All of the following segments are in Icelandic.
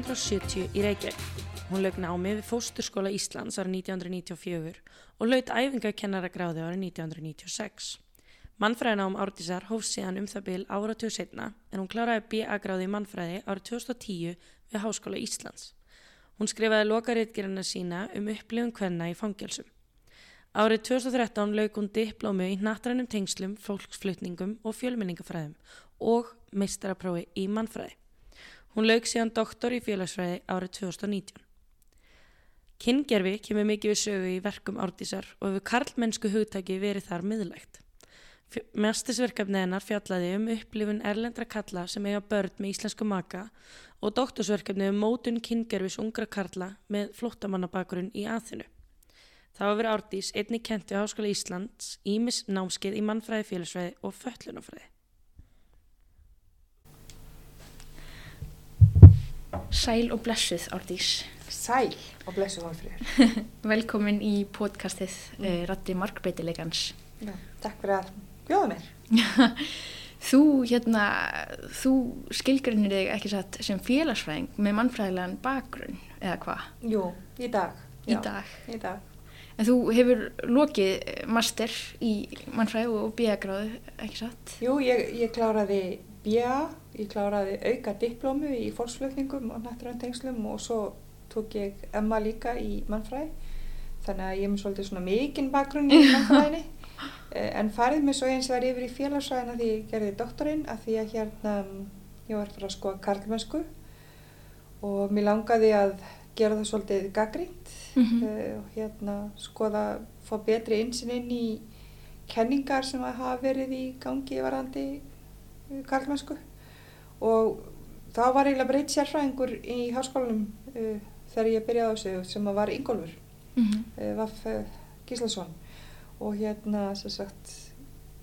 Kristín fættist árið 1970 í Reykjavík. Hún lög námi við Fósturskóla Íslands árið 1994 og laut æfingakennara gráði árið 1996. Mannfræðinám Árdísar hóf síðan um það byl áratug setna en hún kláraði B.A. gráði í mannfræði árið 2010 við Háskóla Íslands. Hún skrifaði lokaritgerina sína um upplifun hvenna í fangelsum. Árið 2013 lauk hún diplómu í nattrænum tengslum, fólksflutningum og fjölmenningafræðum og meistaraprófi í mannfræði. Hún lauk síðan doktor í félagsfræði árið 2019. Kinngerfi kemur mikið við sögu í verkum árdísar og hefur karlmennsku hugtaki verið þar miðlægt. Mestisverkefni hennar fjallaði um upplifun erlendra kalla sem eiga börn með íslensku maka og doktorsverkefni um mótun kinngerfis ungra karla með flottamannabakurinn í aðþinu. Þá hefur árdís einni kent við Háskóla Íslands, Ímis námskeið í mannfræði félagsfræði og föllunafræði. Sæl og blessuð, Árdís. Sæl og blessuð Hólfríður. Velkomin í podcastið mm. uh, Ratti Markbreytilegans. Já, takk fyrir að bjóða mér. þú, hérna, þú skilgrinnir þig ekki satt sem félagsfræðing með mannfræðilegan bakgrunn, eða hvað? Jú, í dag. Í Já, dag. Í dag. En þú hefur lokið master í mannfræði og bíagráðu, ekki satt? Jú, ég, ég kláraði bíja, ég kláraði auka diplómu í fólksflutningum og nætturönd tengslum og svo tók ég Emma líka í mannfræði. Þannig að ég hef svolítið svona mikinn bakgrunn í mannfræðinni. Eh, en farið mér svo eins var yfir í félagsfræðina því ég gerði doktorinn að því að hérna ég var fyrir að skoða karlmennsku og mér langaði að gera það svolítið gaggrínt mm -hmm. uh, og hérna skoða, fá betri einsinn inn í kenningar sem að hafa verið í gangi varandi uh, karlmennsku og þá var eiginlega breytt sérfræðingur í háskólanum uh, þegar ég byrjaði á þessu sem var Ingólfur mm -hmm. Vaff Gíslason. Og hérna sem sagt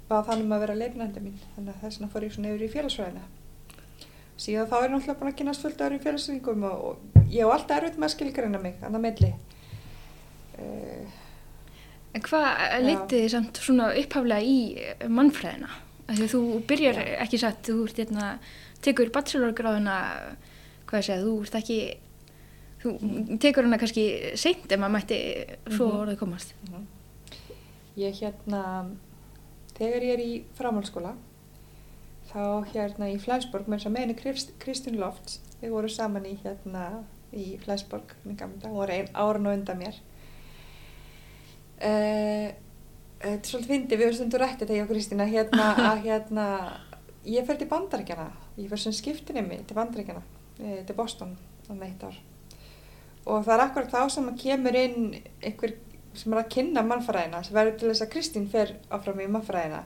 var þannig að vera leiknandi mín þannig að þess vegna fór ég svona yfir í félagsfræðina. Síðan þá er náttúrulega búin að kynast fullt öðrum félagsfræðingum og, og ég hef alltaf erfitt með að skilgreina mig annað meðli uh, En hvað litið þið samt svona upphaflega í mannfræðina? Þegar þú byrjar já. ekki satt, þú ert hérna tekur bachelorgráðuna hvað ég segja, þú ert ekki þú tekur hana kannski seint ef maður mætti svo mm -hmm. orðið komast mm -hmm. Ég hérna þegar ég er í framhaldsskóla þá hérna í Flensborg með þess að meðinni Kristján Lofts við vorum saman í hérna í dag, hún var einn árun og undan mér uh, þetta er svolítið fyndi við höfum stundur rættið þegar ég og Kristina hérna að hérna ég fer til bandaríkjana ég fer sem skiptinni mig til bandaríkjana eh, til Boston á meitt ár. Og það er akkurat þá sem að kemur inn einhver sem er að kynna mannfræðina sem verður til þess að Kristín fer áfram í mannfræðina.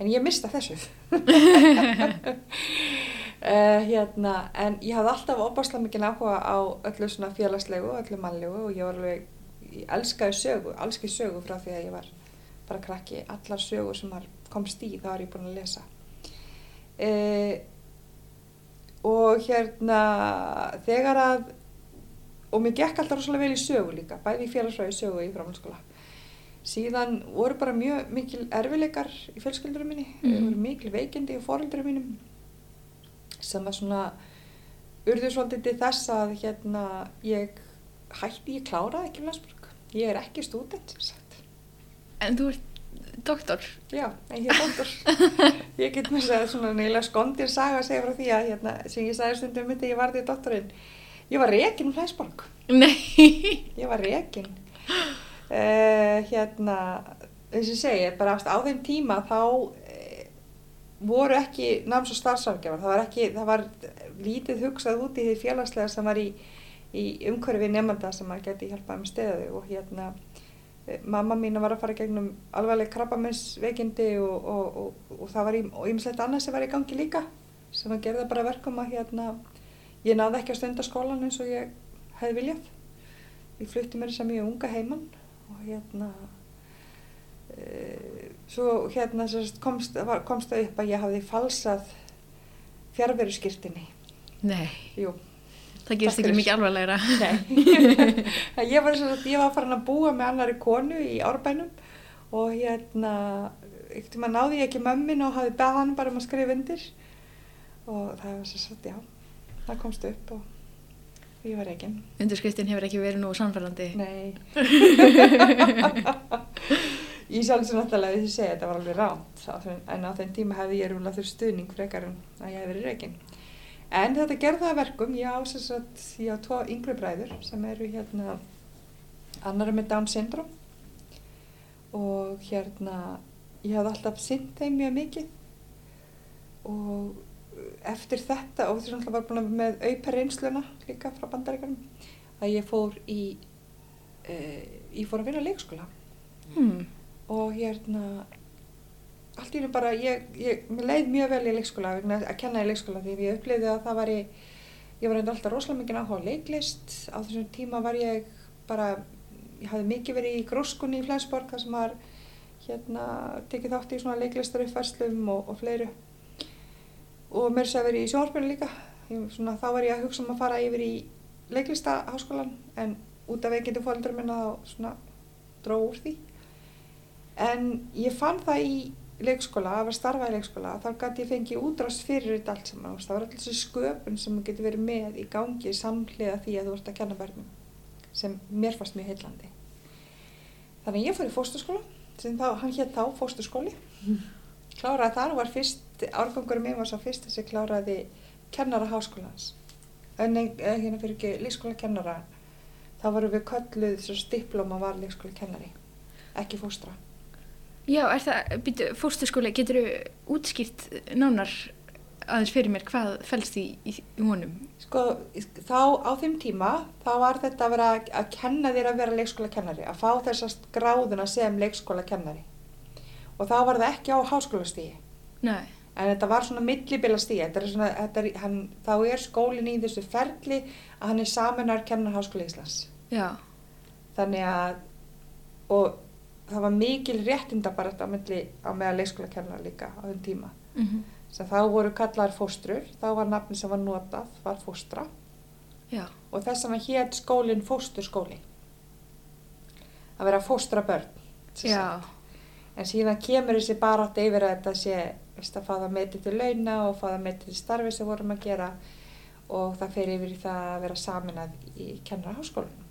En ég mista þessu. Uh, hérna en ég hafði alltaf opaslega mikið áhuga á öllu svona félagslegu og öllu mannlegu og ég var alveg ég elskaði sögu, elski sögu frá því að ég var bara krakki allar sögu sem komst í þá er ég búin að lesa uh, og hérna þegar að og mér gekk alltaf rosalega vel í sögu líka, bæði í félagsfræði sögu í framhaldsskóla. Síðan voru bara mjög mikil erfileikar í fjölskyldurum minni, mm voru mikil veikindi í fóröldurum mínum sem var svona urður svolítið til þess að hérna ég hætti, ég kláraði ekki Flensburg. Ég er ekki stúdent, sem sagt. En þú ert doktor? Já, ég er doktor. ég get mér að svona neila skondir saga að segja frá því að hérna, sem ég sagði stundum myndi ég varði doktorinn Ég var reygin um Hlæsborg. Nei. Ég var reygin. Uh, eh, hérna, þess að segja, bara á þeim tíma þá uh, voru ekki náms- og starfsafgjafar. Það var ekki, það var lítið hugsað út í því félagslega sem var í, í umhverfi nefnda sem að geti hjálpað með steðu og hérna mamma mín var að fara gegnum alveg krabbamennsveikindi og, og, og, og það var í, og ymslegt annað sem var í gangi líka sem að gerða bara verkum að hérna Ég náði ekki að stunda skólan eins og ég hefði viljað. Ég flutti mér sem ég unga heimann og hérna, e, svo hérna komst, komst það upp að ég hafði falsað fjárveru skýrtinni. Nei. Jú. Það gerist ekki mikið alvarlegra. Ég, var var farin að búa með annari konu í árbænum og hérna, ekkert um að náði ég ekki mömmin og hafði beðan bara um að skrifa undir og það var svo svolítið, já það komst upp og ég var ekki. Undirskriftin hefur ekki verið nú samfærandi. Nei. Ég sjálf sem náttúrulega því að segja þetta var alveg rámt en á þenn tíma hefði ég rúmlega þurr stuðning frekar en að ég hef verið reygin. En þetta gerði það verkum, ég á þess að ég á tvo yngri bræður sem eru hérna annar með Down syndrom og hérna ég hafði alltaf synd þeim mjög mikið og eftir þetta og þess að var búin með auper reynsluna líka frá bandaríkanum að ég fór í uh, ég fór að vinna leikskóla Hmm. og hérna allt í raun bara ég, ég leið mjög vel í leikskóla að kenna í leikskóla því ég upplifði að það var ég ég var alltaf rosalega mikið áhuga á leiklist. Á þessum tíma var ég bara ég hafði mikið verið í gróskunni í Flensborg þar sem var hérna tekið þátt í svona leiklistar uppfærslum og, og fleiru. Og mér sé að verið í sjónvarpinu líka. Ég, svona, þá var ég að hugsa um að fara yfir í leiklistaháskólan en út af veikindi fólkdur minna þá svona dró úr því. En ég fann það í leikskóla, að var starfað í leikskóla þá gæti ég fengið útrást fyrir þetta allt saman. Það var alltaf þessi sköpun sem getur verið með í gangi samhliða því að þú ert að kenna börnum sem mér fannst mjög heillandi. Þannig að ég fór í fósturskóla sem þá, hann hétt þá fósturskóli. Kláraði þar og var fyrst árgangurum minn var svo fyrst þessi kláraði kennara háskólans. En hérna fyrir ekki leikskóla kennara þá varum við kölluð svo diploma var leikskóla kennari ekki fóstra Já, er það, býtu, fórsturskóli, getur þú útskýrt nánar aðeins fyrir mér hvað fælst í, í, í honum? Sko, þá á þeim tíma, þá var þetta að vera að kenna þér að vera leikskóla kennari, að fá þessast gráðuna sem leikskóla kennari. Og þá var það ekki á háskólastígi. Nei. En þetta var svona millibila stígi, þetta er svona, þetta er, hann, þá er skólinn í þessu ferli að hann er saminar kennar háskóla Íslands. Já. Þannig að, og það var mikil réttinda bara þetta á milli á meða leikskóla kennara líka á þeim tíma. Mm -hmm. þá voru kallar fóstrur, þá var nafni sem var notað, var fóstra Já. og þess vegna hétt skólinn fósturskóli að vera fóstra börn en síðan kemur þessi barátt yfir að þetta sé veist, að fá það metið til launa og fá það metið til starfi sem vorum að gera og það fer yfir í það að vera saminað í kennarháskólanum og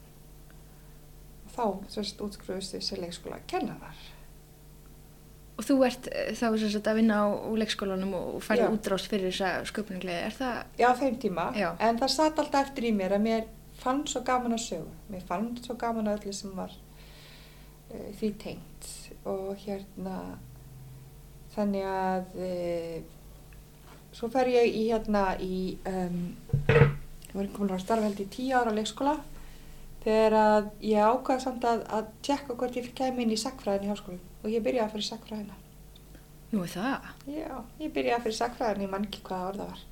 þá sérst útskruðust þessi leikskóla kennarar Og þú ert eh, þá sem sagt að vinna á, leikskólanum og færði Já. útrást fyrir þessa sköpuninglega. Er það, Já, þeim tíma. Já. En það satt alltaf eftir í mér að mér fann svo gaman að sögu. Mér fann svo gaman að öllu sem var uh, því tengt. Og hérna, þannig að uh, svo fer ég í hérna í, um, ég var komin að starfa held í tíu ára á leikskóla þegar að ég ákvaði samt að, að tjekka hvort ég kæmi inn í sakfræðin í háskólanum og ég byrjaði að fyrir sakfræðina. nú er það? Já, ég byrjaði fyrir sakfræðin, ég man ekki hvaða orða var.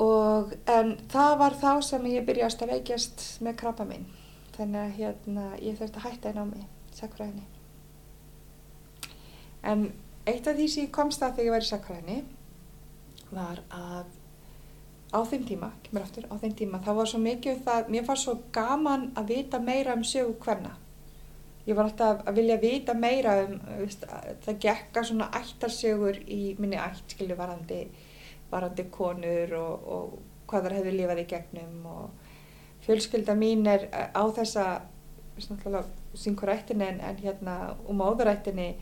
Og, en það var þá sem ég byrjaði að veikjast með krabba minn. Þannig að hérna, ég þurfti að hætta einn á mig, sakfræðinni. En eitt af því sem ég komst að þegar ég var í sakfræðinni var að á þeim tíma, kemur aftur, á þeim tíma, það var svo mikið um það, mér fannst svo gaman að vita meira um sögu hverna ég var alltaf að vilja vita meira um veist, að það gekka svona ættarsögur í minni ætt skilju varandi, varandi konur og, og hvað þar hefði lifað í gegnum og fjölskylda mín er eh, á þessa veist, náttúrulega syngur ættinni en, en hérna og móðurættinni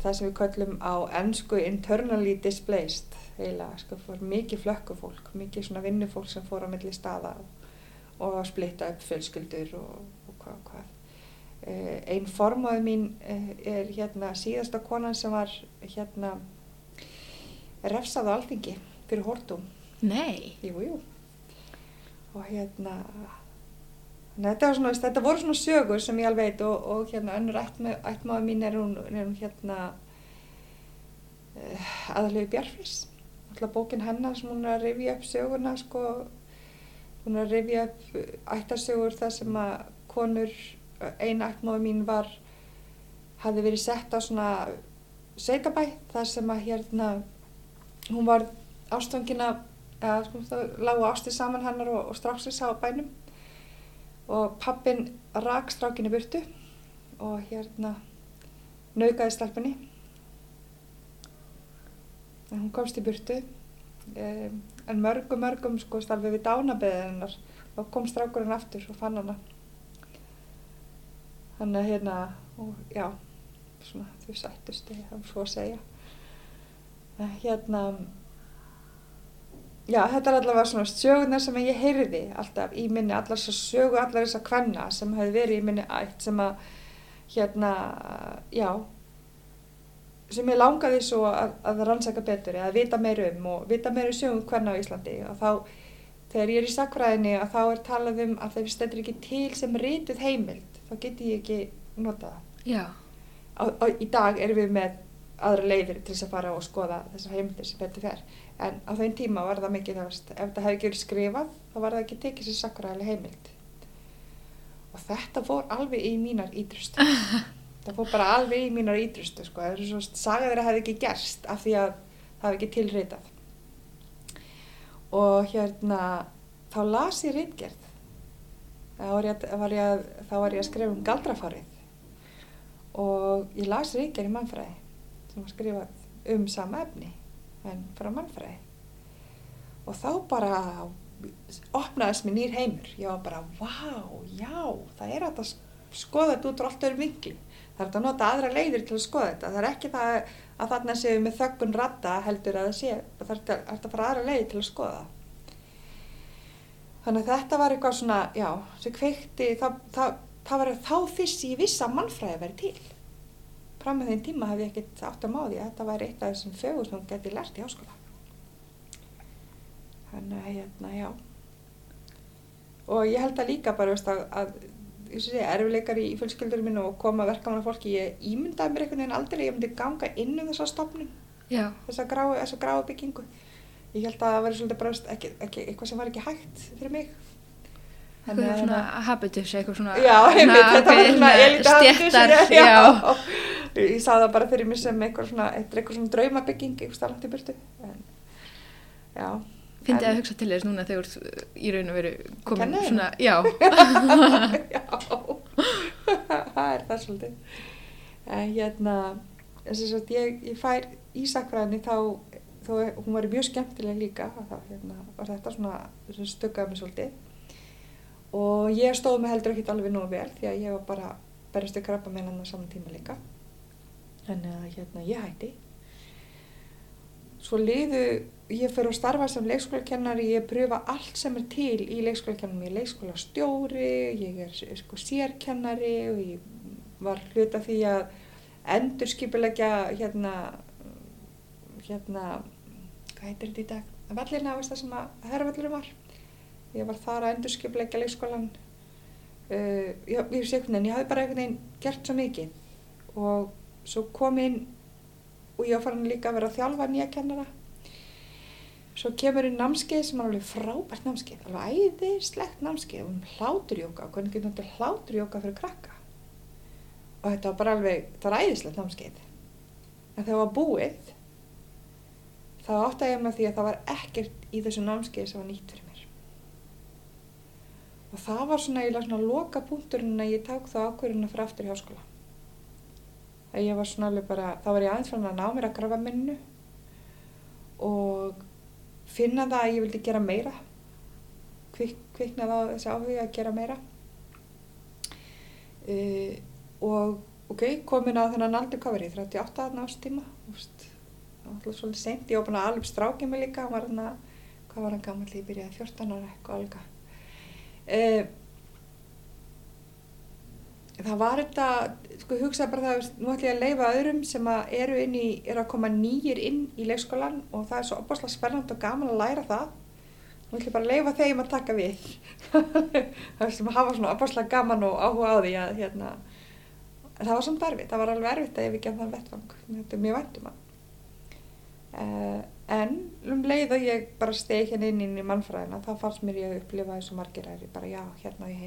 það sem við köllum á ennsku internally displaced eiginlega, sko, fór mikið flökkufólk mikið svona vinnufólk sem fór á milli staða og, að splitta upp fjölskyldur og, og hvað hvað Uh, einn formáði mín uh, er hérna síðasta konan sem var hérna refsað á alþingi fyrir hortum. Nei. Jú, jú. Og hérna, þetta, svona, þetta voru svona sögur sem ég alveg veit og, og hérna önnur ættmá- ættmáði mín er hún, er hún hérna uh, aðalegu Bjarfris. Alltaf bókin hennar sem hún er að rifja upp söguna sko, hún er að rifja upp ættarsögur þar sem að konur eina ættmáður mín var hafði verið sett á svona sveitabæ þar sem að hérna hún var ástfangina eða sko það lágu ástið saman hennar og, og stráksins á bænum. Og pappin rak strákinni burtu og hérna naukaði stelpunni en hún komst í burtu. Um, en mörgum, mörgum sko starfið við dánabeðinnar þá kom strákurinn aftur og fann hana. Hann er hérna og já svona þau sættust ég hef svo að segja. Hérna já þetta er allavega svona sögurnar sem ég heyrði alltaf í minni allar að sögu allar þess að kvenna sem hefði verið í minni ætt sem að hérna já sem ég langaði svo að, að rannsaka betur eða vita meir um og vita meir um sögum hvernig á Íslandi. Og þá þegar ég er í sakfræðinni að þá er talað um að þeir stendur ekki til sem rítið heimild þá get ég ekki nota það. Í dag erum við með aðra leiðir til þess að fara og skoða þessar heimildir sem betur fer. En á þeim tíma var það mikið það veist, ef það hefði ekki verið skrifað þá var það ekki tekið sér sakfræðileg heimild. Og þetta fór alveg í mínar ídrustu það fór bara alveg í mínar ídrustu sko. það er svo sagað þeirra hefði ekki gerst af því að það hefði ekki tilritað. Og hérna þá las ég rítgerð þá var ég, að- að- að skrifa um galdrafarið og ég las rítgerð í mannfræði sem var skrifað um sama efni en frá mannfræði. Og þá bara opnaðist mér nýr heimur. Ég var bara, vá, já það er að skoða þetta út frá allt öðrum vinkli það er að nota aðra leiðir til að skoða þetta? Það er ekki það að þarna séu með þöggun radda heldur að það sé það er að- að fara aðra leiðir til að skoða? Þannig að þetta var eitthvað svona já, sem kveikti það, það, það var þá fyrst ég viss að mannfræði verið til. Fram með þeim tíma hef ég ekkert átt að máði að þetta væri eitt af þessum fögur sem hún geti lært í háskóla. Þannig að hérna, já. Og ég held að líka bara veist, að, að erfileikar í fjölskyldurum minn og koma verkamanna fólki ég ímyndaði mér einhvern veginn aldrei ég myndi ganga inn um þessa stopnum já, þessa gráu, þessa gráu byggingu ég held að það væri svolítið bara ekki, ekki, eitthvað sem var ekki hægt fyrir mig eitthvað svona habitus, eitthvað svona Já, einmitt, þetta var svona elita habitus, já, Ég sá það bara fyrir mig sem eitthvað svona, eitthvað svona draumabygging, eitthvað staflangt í burtu. En, já. Fyndið En- að hugsa til þess núna þegar þú ert í raun og veru komin svona, já, já, það er það svolítið. En hérna, þess að ég, ég fær í sakfræðinni þá, þó hún var mjög skemmtileg líka, þá hérna, var þetta svona, stökkaði mig svolítið. Og ég stóð mig heldur ekkert alveg nógu vel því að ég var bara berjastu krabba með hann á saman tíma líka. Þannig að hérna, ég hætti. Svo liðu, ég fyrir að starfa sem leikskólakennari, ég pröfa allt sem er til í leikskólakennari. Ég er leikskólastjóri, ég er sko sérkennari og ég var hluta því að endurskipulegja hérna, hérna, hvað heitir þetta í dag? Vellina, veist það sem að herrvellurum var. Ég var þar að endurskipulegja leikskólan. Uh, ég, ég sé einhvern veginn, ég hafði bara einhvern veginn gert svo mikið og svo kom inn og ég var farin líka að vera að þjálfa nýja kennara svo kemur inn námskeið sem er alveg frábært námskeið alveg æðislegt námskeið um hláturjóka hvernig getur þetta hláturjóka fyrir krakka? Og þetta var bara alveg þetta var æðislegt námskeið. En þegar það var búið þá átti ég með því að það var ekkert í þessu námskeið sem var nýtt fyrir mér. Og það var svona eiginlega svona loka punkturinn að ég ták þá ákvörðuna fyrir aftur í háskóla. Að ég var svona alveg bara, þá var ég aðeins fann að ná mér að grafa minnu. Og finna það að ég vildi gera meira. Kvik, kvikna það þessi áhuga að gera meira. Uh, og ok, komin á þennan aldur hvað ég, 38 aðna ást tíma? Úst, það var alltaf svolítið seint. Ég að alveg strákið mig líka hann var hann að, hvað var hann gammal ég byrjaði 14 ára eitthvað alga uh, það var þetta, sko hugsa bara það, nú ætlum ég að leifa öðrum sem að eru inn í, eru að koma nýjir inn í leikskólan og það er svo opaslega spennand og gaman að læra það. Nú ætlum ég bara að leifa þeim að taka við. það sem að hafa svona opaslega gaman og áhuga á því að hérna, það var samt erfitt, það var alveg erfitt að ég við gefði þann vettvang, þetta er mjög væntum að. Uh, en um leið að ég bara stegi hérna inn, inn í mannfræðina, þá fannst mér ég að upplifa eins og margir æri, bara já, hérna ég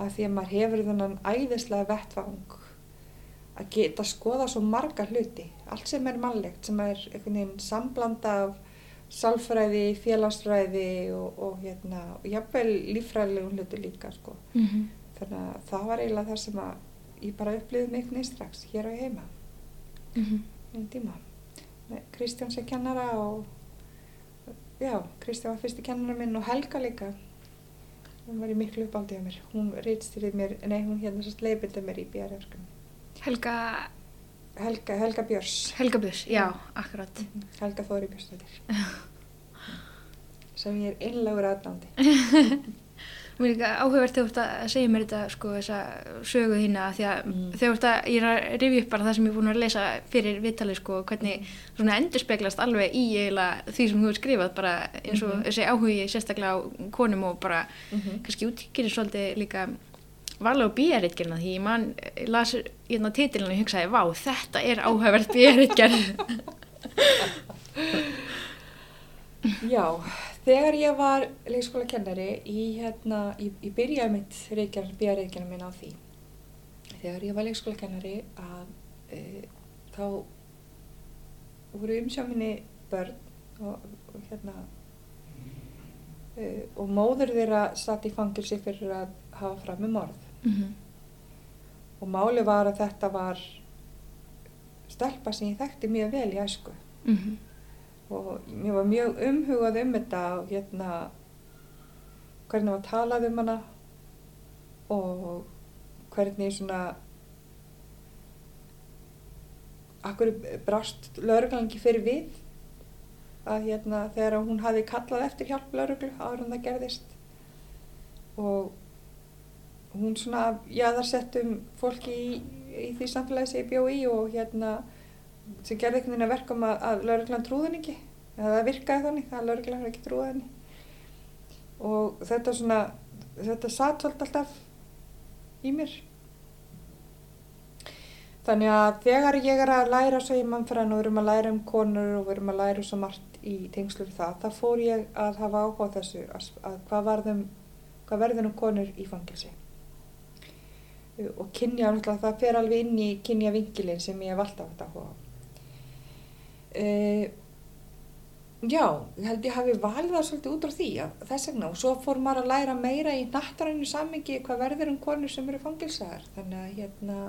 að því að maður hefur þennan æðislega vettvang að geta skoða svo marga hluti allt sem er mannlegt, sem er einhvern veginn samblanda af sálfræði, félagsfræði og, og hérna, og jafnvel líffræðilegum hluti líka sko. mm -hmm. þannig að það var eiginlega það sem að ég bara upplýði mig neins strax hér á heima Mm -hmm. einn tíma Kristján sem kennara og, já, Kristján var fyrsti kennara minn og Helga líka hún var í miklu uppáldið á mér. Hún rýtstyrið mér, nei hún hérna sérst leiðbildið mér í BR-verkunum Helga, Helga, Helga Björs Helga Björns, já, akkurat. Helga Þóri Björsdóttir sem ég er einlagur aðdándi Mér er líka áhugavert þegar þú ert að segja mér þetta, sko, þessa sögu þína, því að Mm. þegar þú ert að, ég er að rifja upp bara það sem ég er búin að lesa fyrir viðtalið, sko, hvernig svona endurspeglast alveg í eiginlega því sem þú hefur skrifað, bara eins og Mhm. þessi áhugi sérstaklega á konum og bara Mhm. kannski útgýrir svolítið líka varlega á bíaritgerna því ég man, ég las hérna titilinu og hugsaði, vá, þetta er áhugavert bíaritgerð. Já, þegar ég var leikskóla kennari í hérna, ég, ég byrjaði mitt reykjar, bíareikjana minn á því. Þegar ég var leikskóla kennari að e, þá voru umsjáminni börn og, og hérna e, og móður þeirra satt í fangilsi fyrir að hafa fram með morð. Mm Og máli var að þetta var stelpa sem ég þekkti mjög vel í æsku. -hmm. Og mér var mjög umhugað um þetta og hérna hvernig var talað um hana og hvernig svona akkur brást lauruglangi fyrir við? Að hérna þegar hún hafi kallað eftir hjálp lauruglu áður en það gerðist. Og hún svona jaðarsettum fólki í, í því samfélagi sem ég bjó í og hérna sem gerði einhvern veginn að verkum að, að lauruglan trúðin ekki. Eða það virkaði þannig að lauruglan ekki trúið henni. Og þetta svona þetta satt svolítið alltaf í mér. Þannig að þegar ég er að læra svo í mannfræðin og við erum að læra um konur og við erum að læra svo margt í tengslu við það, þá fór ég að hafa áhuga þessu að, að hvað, varðum, hvað verður um konur í fangilsi og kynja, það fer alveg inn í kynja vingilin sem ég hef alltaf haft áhuga á. Uh, já, held ég hafi valið það svolítið út á því að þess vegna. Og svo fór maður að læra meira í nattarannu sammingi hvað verður um konur sem eru fangilsaðar þannig að hérna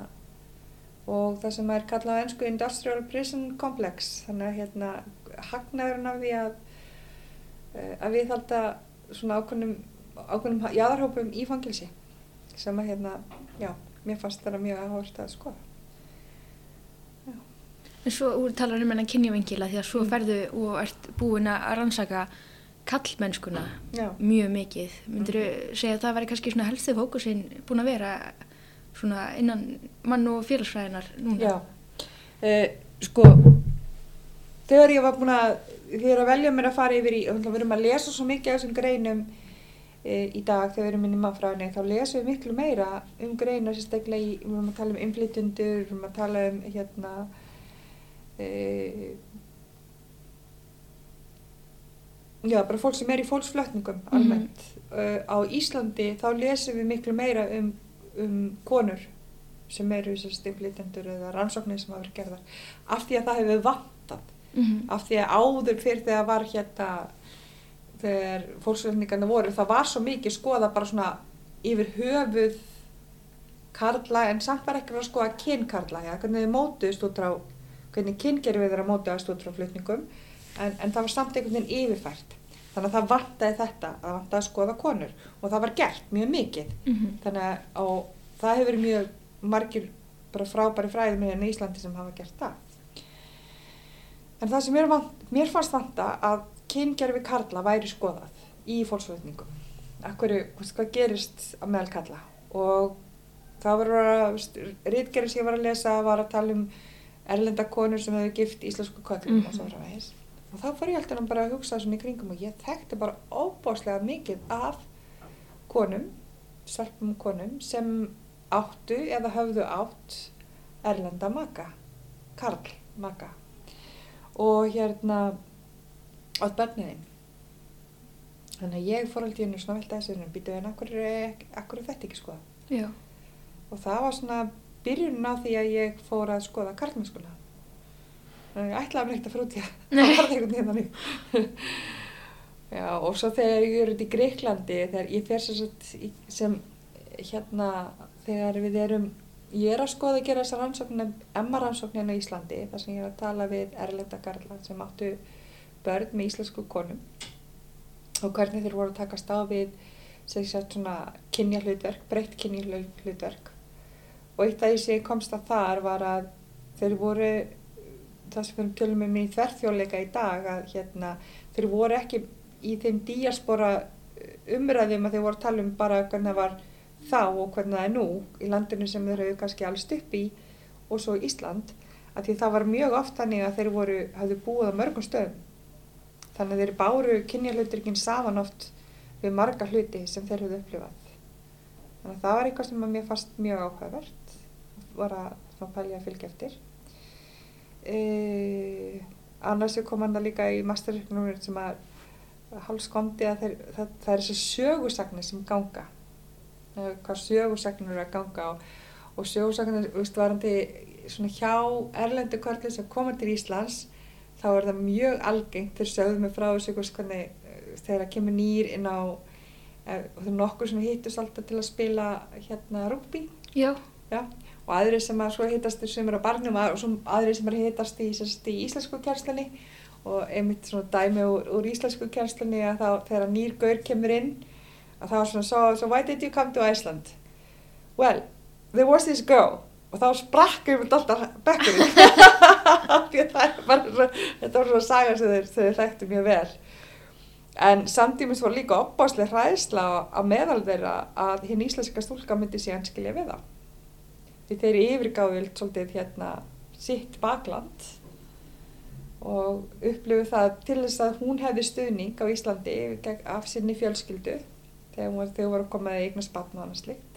og það sem er kallað á ennsku Industrial Prison Complex. Þannig að hérna hagnaðurinn af því að uh, að við þalda svona ákveðnum ákveðnum jáðarhópum í fangilsi sem að hérna, já, mér fannst það mjög áherslu að skoða En svo úr talar um hennar kynjavengila því að svo ferðu og ert búin að rannsaka kallmennskuna Já. mjög mikið. Myndir segja að það væri kannski svona helstu fókusinn búin að vera svona innan mann og félagsfræðinar núna? Já, uh, sko, þegar ég var búin að, þegar ég að velja mér að fara yfir í, við erum að lesa svo mikið af þessum greinum uh, í dag þegar við erum inn í mannfræðinni, þá lesum við miklu meira um greinar sérstaklega í, við erum að tala um innflytundur, við erum að tala um hérna, uh, já, bara fólk sem er í fólksflötningum almennt. uh, á Íslandi þá lesum við miklu meira um, um konur sem eru stimplintendur eða rannsóknir sem hafa verið gerðar af því að það hefur vantað Mm -hmm. af því að áður fyrir þegar var hérna þegar fólksflötningarna voru það var svo mikið skoða bara svona yfir höfuð karla en samt var ekki verið að skoða kynkarla ja, hvernig þið mótuðist út frá hvernig kyngerfið þeirra mótuðast út frá flutningum en, en það var samt einhvern veginn yfirfært. Þannig að það vantaði þetta að vantaði að skoða konur. Og það var gert mjög mikið. Þannig að á, það hefur mjög margir bara frábæri fræðum hérna í Íslandi sem hafa gert það. En það sem mér, vant, mér fannst vanta að kyngerfi karla væri skoðað í fólksflutningum. Akkur, hvað gerist að meðal kalla og það var að rítgerðin sem ég var að lesa var að tala um erlenda konur sem hefur gift íslensku köllum Mhm. og svo framvegis og þá fór ég alltaf bara að hugsa svona í kringum og ég þekkti bara óbáslega mikið af konum stelpum konum sem áttu eða höfðu átt erlenda maka Karl maka og hérna átt börniðin þannig að ég fór alltaf í hennu svona velta býtu en akkur er, akkur er þetta ekki skoða Já. og það var svona byrjunin á því að ég fór að skoða karlmennskuna þannig að ég ætlaði að frúti að Nei. það var veginn þannig. Já og svo þegar ég er út í Greiklandi þegar ég fer sem, sem hérna þegar við erum ég er að skoða að gera þessa rannsóknina emma rannsóknina í Íslandi þar sem ég er að tala við erlenda karla sem áttu börn með íslensku konum og hvernig þeir voru að takast á við sem sagt svona kynja hlutverk, breytt kynja hlutverk og eitt af því sem komst að þar var að þeir voru það sem við tölum um í þverþjóðleika í dag að hérna þeir voru ekki í þeim díaspora umræðum að þeir voru að tala um bara hvernig það var þá og hvernig það er nú í landinu sem þeir hefur kannski allst upp í og svo Ísland að því það var mjög oft þannig að þeir voru, hafðu búið á mörgum stöðum. Þannig að þeir báru kynjarluturkinn saman oft við marga hluti sem þeir höfðu upplifað. Þannig að það var eitthvað sem mér fannst mjög áhugavert var að pælja að fylgja eftir. E, annars kom hann það líka í masterreiknum sem að hálfskondi að þeir, það, það er þessi sögursagnir sem ganga. Hvað sögursagnir eru að ganga og, og sögursagnir, veist, varandi svona hjá erlendu kvörli sem komar til Íslands þá er það mjög algengt þeir sögðu mig frá þessu hvernig eh, þegar það kemur nýr inn á eh, og það er nokkur sem hittust alltaf til að spila hérna rugby. Já. Já, og aðri sem að svo hittast sem eru á barnum og aðri sem eru hittast í, í íslensku kjærslunni og einmitt svona dæmi úr, úr íslensku kjærslunni að þá þegar nýr gaur kemur inn að þá er svona so, so why did you come to Iceland? Well, there was this girl. Og þá sprakkum við alltaf bekkurinn. Þetta var svona saga sem þeir, þeir þekktu mjög vel. En samtímis var líka opbáslega hræðsla á meðal þeirra að hinn íslenska stúlka myndi síðan skilja við það því þeir eru yfirgáðvild svolítið hérna sitt bakland og upplöfu það til þess að hún hefði stuðning á Íslandi af sinni fjölskyldu þegar þau voru koma í eignar spatn og annað slikt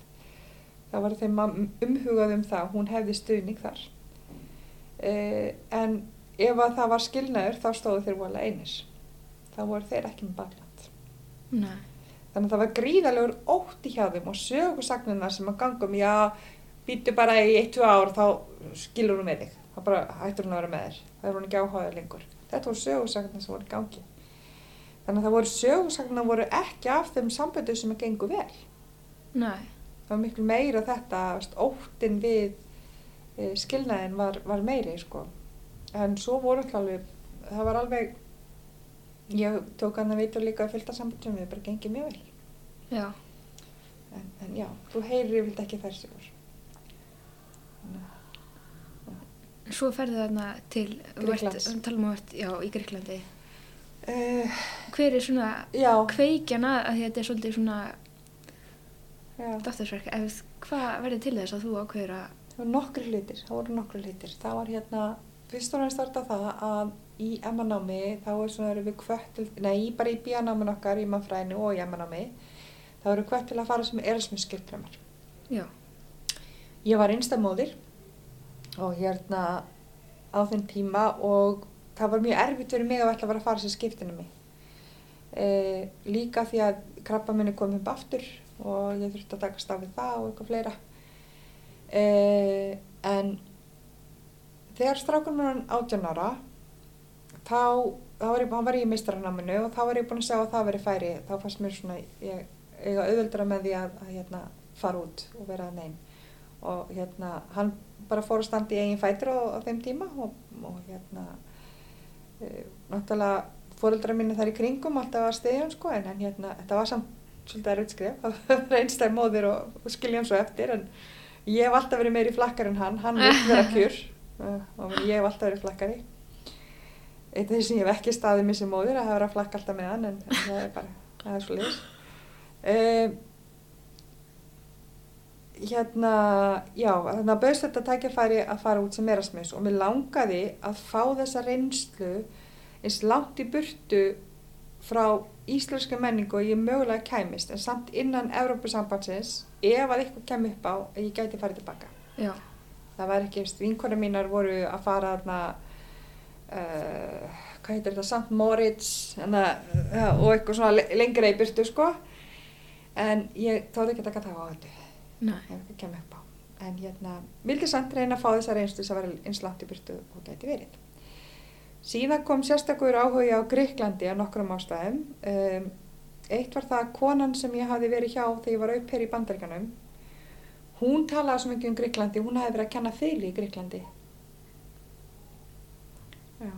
þá var þeim umhugað um það hún hefði stuðning þar. Uh, en ef að það var skilnaður þá stóðu þeir vola einis þá voru þeir ekki með bakland. Nei. þannig að það var gríðalegur ótti hjá þeim og sögursagnina sem að gangum já, býtu bara í 1-2 ár þá skilur hún með þig. Þá bara hættur hún að vera með þér. Það er hún ekki áhugaður lengur. Þetta voru sögursagnina sem voru gangi. Þannig að það voru sögursagnina voru ekki af þeim samböndu sem að gengu vel. Nei. Það var miklu meira þetta óttin við e, skilnaðin var, var meiri sko. en svo voru alveg það var alveg ég tók hann að vita líka að fylgta sambundum við bara gengið mjög vel. Já. En, en já, þú heyrir vilt ekki þær sigur Svo ferði þarna til Gríklands. talum við já, í Gríklandi uh, hver er svona já, kveikjana að þetta er svolítið svona já. dóttursverk hvað verði til þess að þú ákveður að það voru nokkri hlutir það voru nokkri hlutir. Það var hérna fyrst og náttúrulega starta það að í emmanámi þá er svona erum við kvött til, nei bara í bíanámin okkar í mannfræðinu og í emmanámi þá erum við kvött til að fara sem erasmus skiptrömmar já, ég var einstamóðir og hérna á þenn tíma og það var mjög erfitt fyrir mig að ætla að fara sem skiptinu mig. E, líka því að krabba minni kom upp aftur og ég þurfti að taka stafið það og eitthvað fleira. E, en þegar strákunum hann 18 ára þá, þá var ég, var ég í mistranáminu og þá var ég búin að sjá að það veri færi. Þá fannst mér svona ég, eiga auðveldra með því að, að hérna, fara út og vera að neyn og hérna hann bara fór að standa í eigin fætur á, á þeim tíma og, og hérna e, náttúrulega fóreldra minni þar í kringum alltaf að stiðja sko en, en hérna þetta var samt svolítið erfitt skrif það var einstæð móðir og, og skilja hann svo eftir en ég hef alltaf verið meiri flakkar en hann. Hann vil vera kjur uh, og ég hef alltaf verið flakkari. Eitt af því sem ég hef ekki staðið mér sem móðir að hafa flakka alltaf með hann en, það er bara, það er svo leiðis uh, hérna já, þannig að bauðst þetta tækjafæri að fara út sem erasmus og mér langaði að fá þessa reynslu eins langt í burtu frá íslenska menningu og ég mögulega kæmist en samt innan Evrópusambandsins ef að eitthvað kemur upp á að ég gæti farið tilbaka já, það var ekki, vinkona mínar voru að fara þarna uh, hvað heitir þetta, St. Moritz hana, uh, og eitthvað svona le- lengra í byrtu sko. En ég tóði ekki að taka það á þetta eitthvað kemur upp á. En hérna, vildi samt reyna að fá þessa reynslu sem var eins langt í byrtu og gæti verið. Síðan kom sérstakur áhuga á Greiklandi af nokkrum ástæðum. Um, eitt var það að konan sem ég hafði verið hjá þegar ég var auper í bandaríkanum hún talaði svo mikið um Greiklandi hún hafði verið að kenna þeili í Greiklandi já.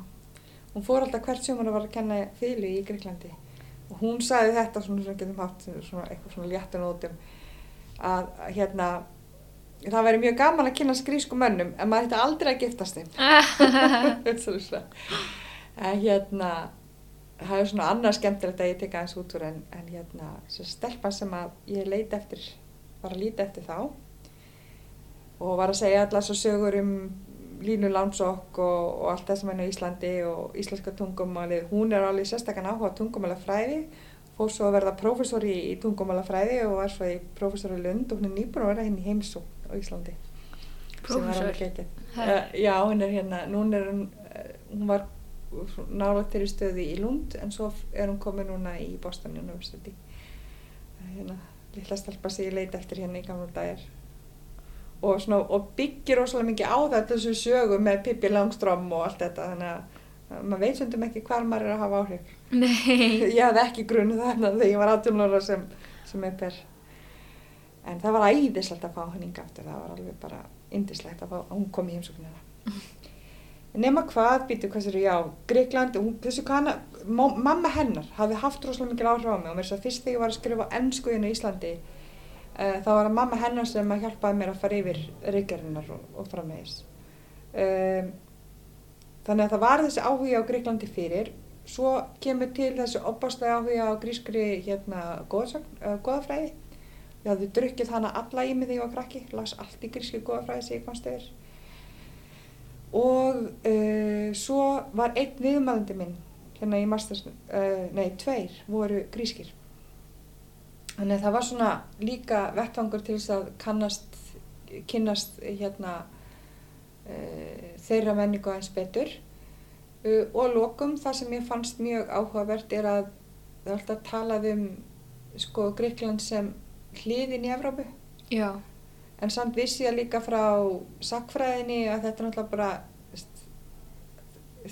Hún fór alltaf hvert sem hún var að kenna þeili í Greiklandi og hún sagði þetta svona sem getum haft svona eitthvað svona léttan ótum að hérna það væri mjög gaman að kynast grísku mönnum en maður hætti aldrei að giftast þeim. En hérna það er svona annað skemmtilegt að ég teka eins út úr en, en hérna stelpa sem að ég leiti eftir var að líti eftir þá og var að segja allar svo sögur um Línu Lámsokk og, og allt það sem er í Íslandi og íslenska tungumáli hún er alveg sérstaklega áhuga tungumála fræði fór svo að verða prófessor í, í tungumála fræði og var svo í prófessor í Lund og hún er nýbúin að vera henni hérna í heimsó á Íslandi. Prófessor? Uh, já, hún er hérna hún, er, uh, hún var nálægt í stöði í Lund en svo er hún komið núna í Boston University. Hérna, lilla stelpa sig í leita eftir hérna í gamla dagir og, og byggir rosalega mikið á þetta þessu sögu með Pippi Langström og allt þetta þannig að maður veit svondum ekki hvað maður er að hafa áhrif. Nei. Ég hafði ekki grunn þannig að þegar ég var 18 ára sem, sem er per en það var æðislegt að fá henninga aftur. Það var alveg bara indislegt að, fá, að hún kom í heimsóknina. Nema hvað, býtu hvað sér já Greikland, hún, þessu kanna mamma hennar hafði haft rosalega mikið áhrif á mig og mér svo fyrst þegar ég var að skrifa ennsku inn í Íslandi uh, þá var það mamma hennar sem að hjálpaði mér að fara yfir reykjarinnar og, og frammeðis um, þannig að það var þessi áhuga á Greiklandi fyrir. Svo kemur til þessi opbáslega áhuga á grískri hérna goðafræði. Ég hafði drukkið hana alla í mig þegar ég var krakki las allt í gríski goðafræði sem ég komst yfir og uh, svo var einn viðmælandi minn hérna í masters, uh, nei, tveir voru grískir. Þannig að það var svona líka vettvangur til þess að kannast, kynnast hérna uh, þeirra menningu eins betur uh, og lókum það sem ég fannst mjög áhugavert er að það er alltaf talað um sko Greikland sem hliðin í Evrópu. Já. En samt vissi ég líka frá sakfræðinni að þetta er náttúrulega bara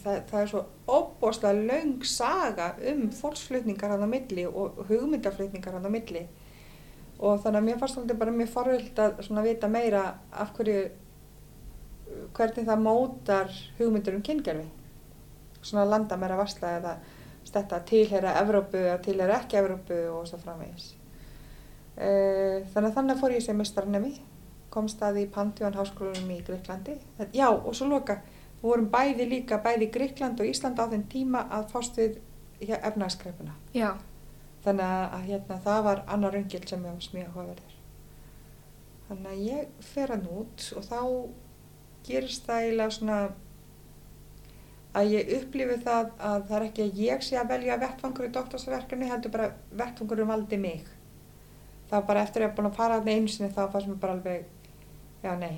það, það er svo óbúslega laung saga um fólksflutningar hann á milli og hugmyndaflutningar hann á milli og þannig að mér fannst þetta bara mjög forvild að vita meira af hverju hvernig það mótar hugmyndur um kyngerfi svona landa meira varsla eða stetta tilhera Evrópu eða tilhera ekki Evrópu og svo framvegis e, þannig að þannig fór ég sem mistarnemi kom staði í Pantheon háskólunum í Greiklandi já og svo loka Við vorum bæði líka, bæði Gríkland og Ísland á þenn tíma að fást við efnagskrepuna. Já. Þannig að hérna, það var annar röngil sem ég var smíða hóverðir. Þannig að ég fer hann út og þá gerist það eiginlega svona að ég upplifi það að það er ekki að ég sé að velja vettfangur í doktorsverkefni, heldur bara vettfangur um valdi mig. Var bara eftir að ég hef búin að fara að það einu sinni þá fannst mér bara alveg, já nei,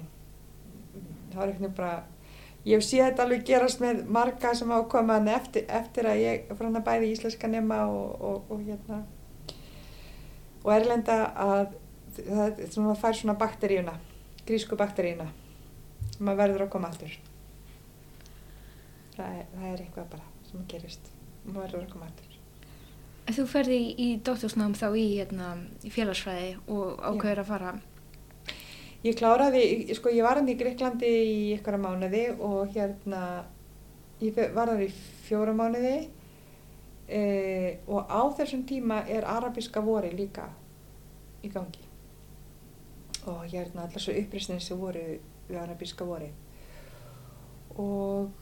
það var eitthvað bara ég sé þetta alveg gerast með marga sem ákoma eftir, eftir að ég frá hann að bæði íslenska nema og, og, og hérna. Og erlenda að það, það fær svona bakteríuna grísku bakteríuna að verður að koma aftur. Það er, það er eitthvað bara sem gerist. Og verður að koma aftur. Þú ferði í, í dóttursnám þá í, hérna, í félagsfræði og ákveður að fara. Ég kláraði, sko ég var hann í Greiklandi í ykkara mánuði og hérna, ég var hann í fjóra mánuði e, og á þessum tíma er arabiska vori líka í gangi. Og hérna allar svo upprýstin sem voru við arabiska vori og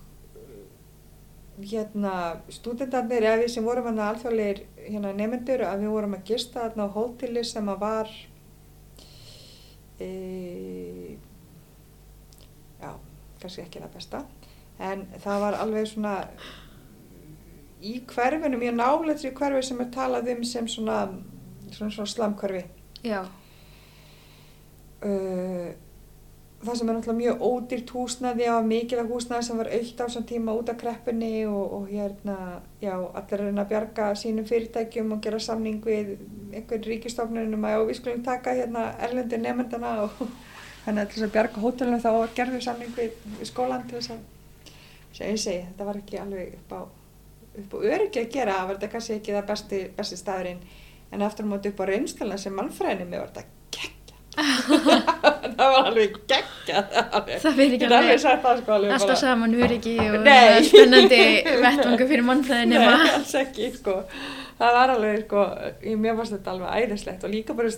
hérna stúdendarnir eða við sem vorum hann alþjóðleir hérna, nefnendur að við vorum að gista þarna á hóteli sem að var e, já, kannski ekki það besta. En það var alveg svona í hverfinu, mjög nálega í hverfi sem er talað um sem svona, svona, svona slamkverfi já. Uh, það sem er náttúrulega mjög ódýrt húsnaði á mikilvæg húsnaði sem var aukt á svona tíma út af kreppunni og, og hérna, já, allir er að bjarga sínum fyrirtækjum og gera samning við einhvern ríkistofnunum að við skulum taka hérna erlendir nefndana og þannig að til þess að bjarga hótelunum þá gerðum við samning við, við skólan til þess að, sem ég segi, þetta var ekki alveg upp á, upp á öryggi að gera, það var þetta kannski ekki það besti, besti staðurinn. En aftur á móti upp á reynskjala sem mannfræðinni með var þetta það var alveg geggja það verður ekki alveg sko, alveg alltaf saman ekki og spennandi vettvangu fyrir mannfræðin Nei, alls ekki sko. það var alveg sko, mér fannst þetta alveg æðislegt og líka bara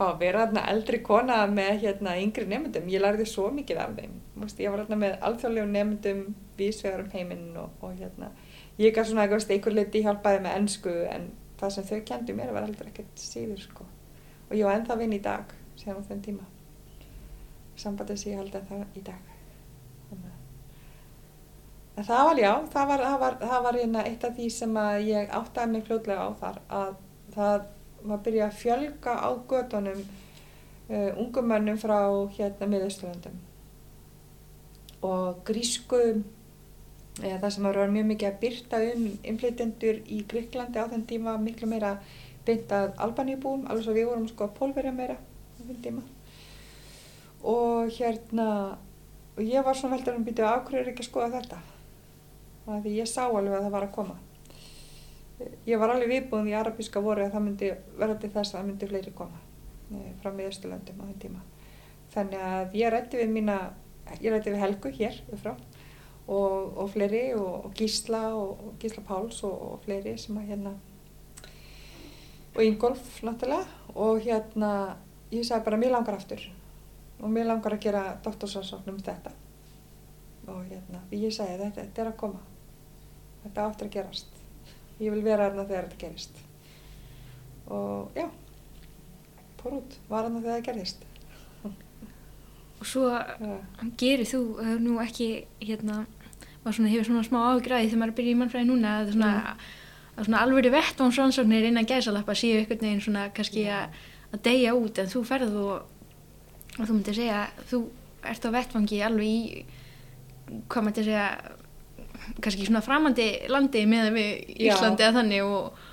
fá að vera þarna eldri kona með hérna yngri nefndum, ég lærði svo mikið af þeim, veist, ég var þarna með alþjóðlegum nefndum vísvegar um heiminn og, og hérna, ég gaf svona eitthvað einhver liti hjálpaði með ennsku en það sem þau kendi mér var aldrei ekkert síður sko. Og ég var ennþá vinn í dag síðan á þenn tíma. Sambandið sem ég held að það í dag. Þannig En það var já, það var, það var, það var hérna eitt af því sem að ég áttaði mig fljóðlega á þar að það var byrjað að fjölga á gödunum uh, ungumönnum frá hérna miðausturlandum og grísku eða það sem var mjög mikið að byrta um inflytjendur í Gríklandi á þenn tíma miklu meira byndað albaníubúum, alveg svo við vorum sko að pólverja meira tíma. Og hérna og ég var svona veldur um að ákveður ekki að skoða þetta? Þannig að ég sá alveg að það var að koma. Ég var alveg viðbúin í arabíska voru að það myndi verða til þess að það myndi fleiri koma eh, frá miðausturlöndum á þenn tíma. Þannig að ég rætti við mína ég rætti við Helgu hér frá, og, og fleiri og, og Gísla og, og Gísla Páls og fleiri sem að hérna og Ingolf náttúrulega. Og hérna ég sagði bara mér langar aftur. Og mér langar að gera doktorsásáknum um þetta. Og hérna ég sagði þetta, þetta er að koma. Þetta áttur að gerast. Ég vil vera aðna þegar þetta gerist. Og já fór út, var aðna þegar það gerist og svo ja. gerir þú uh, nú ekki hérna, maður svona hefur svona smá ágræði þegar maður byrjar í mannfræði núna að svona, mm. svona alveg vettvánsrannsóknir innan gæsalappa séu einhvern veginn svona kannski að að deyja út en þú ferð og, og þú myndir segja þú ert á vettvangi alveg í hvað maður segja kannski svona framandi landi með við Íslandi að þannig og,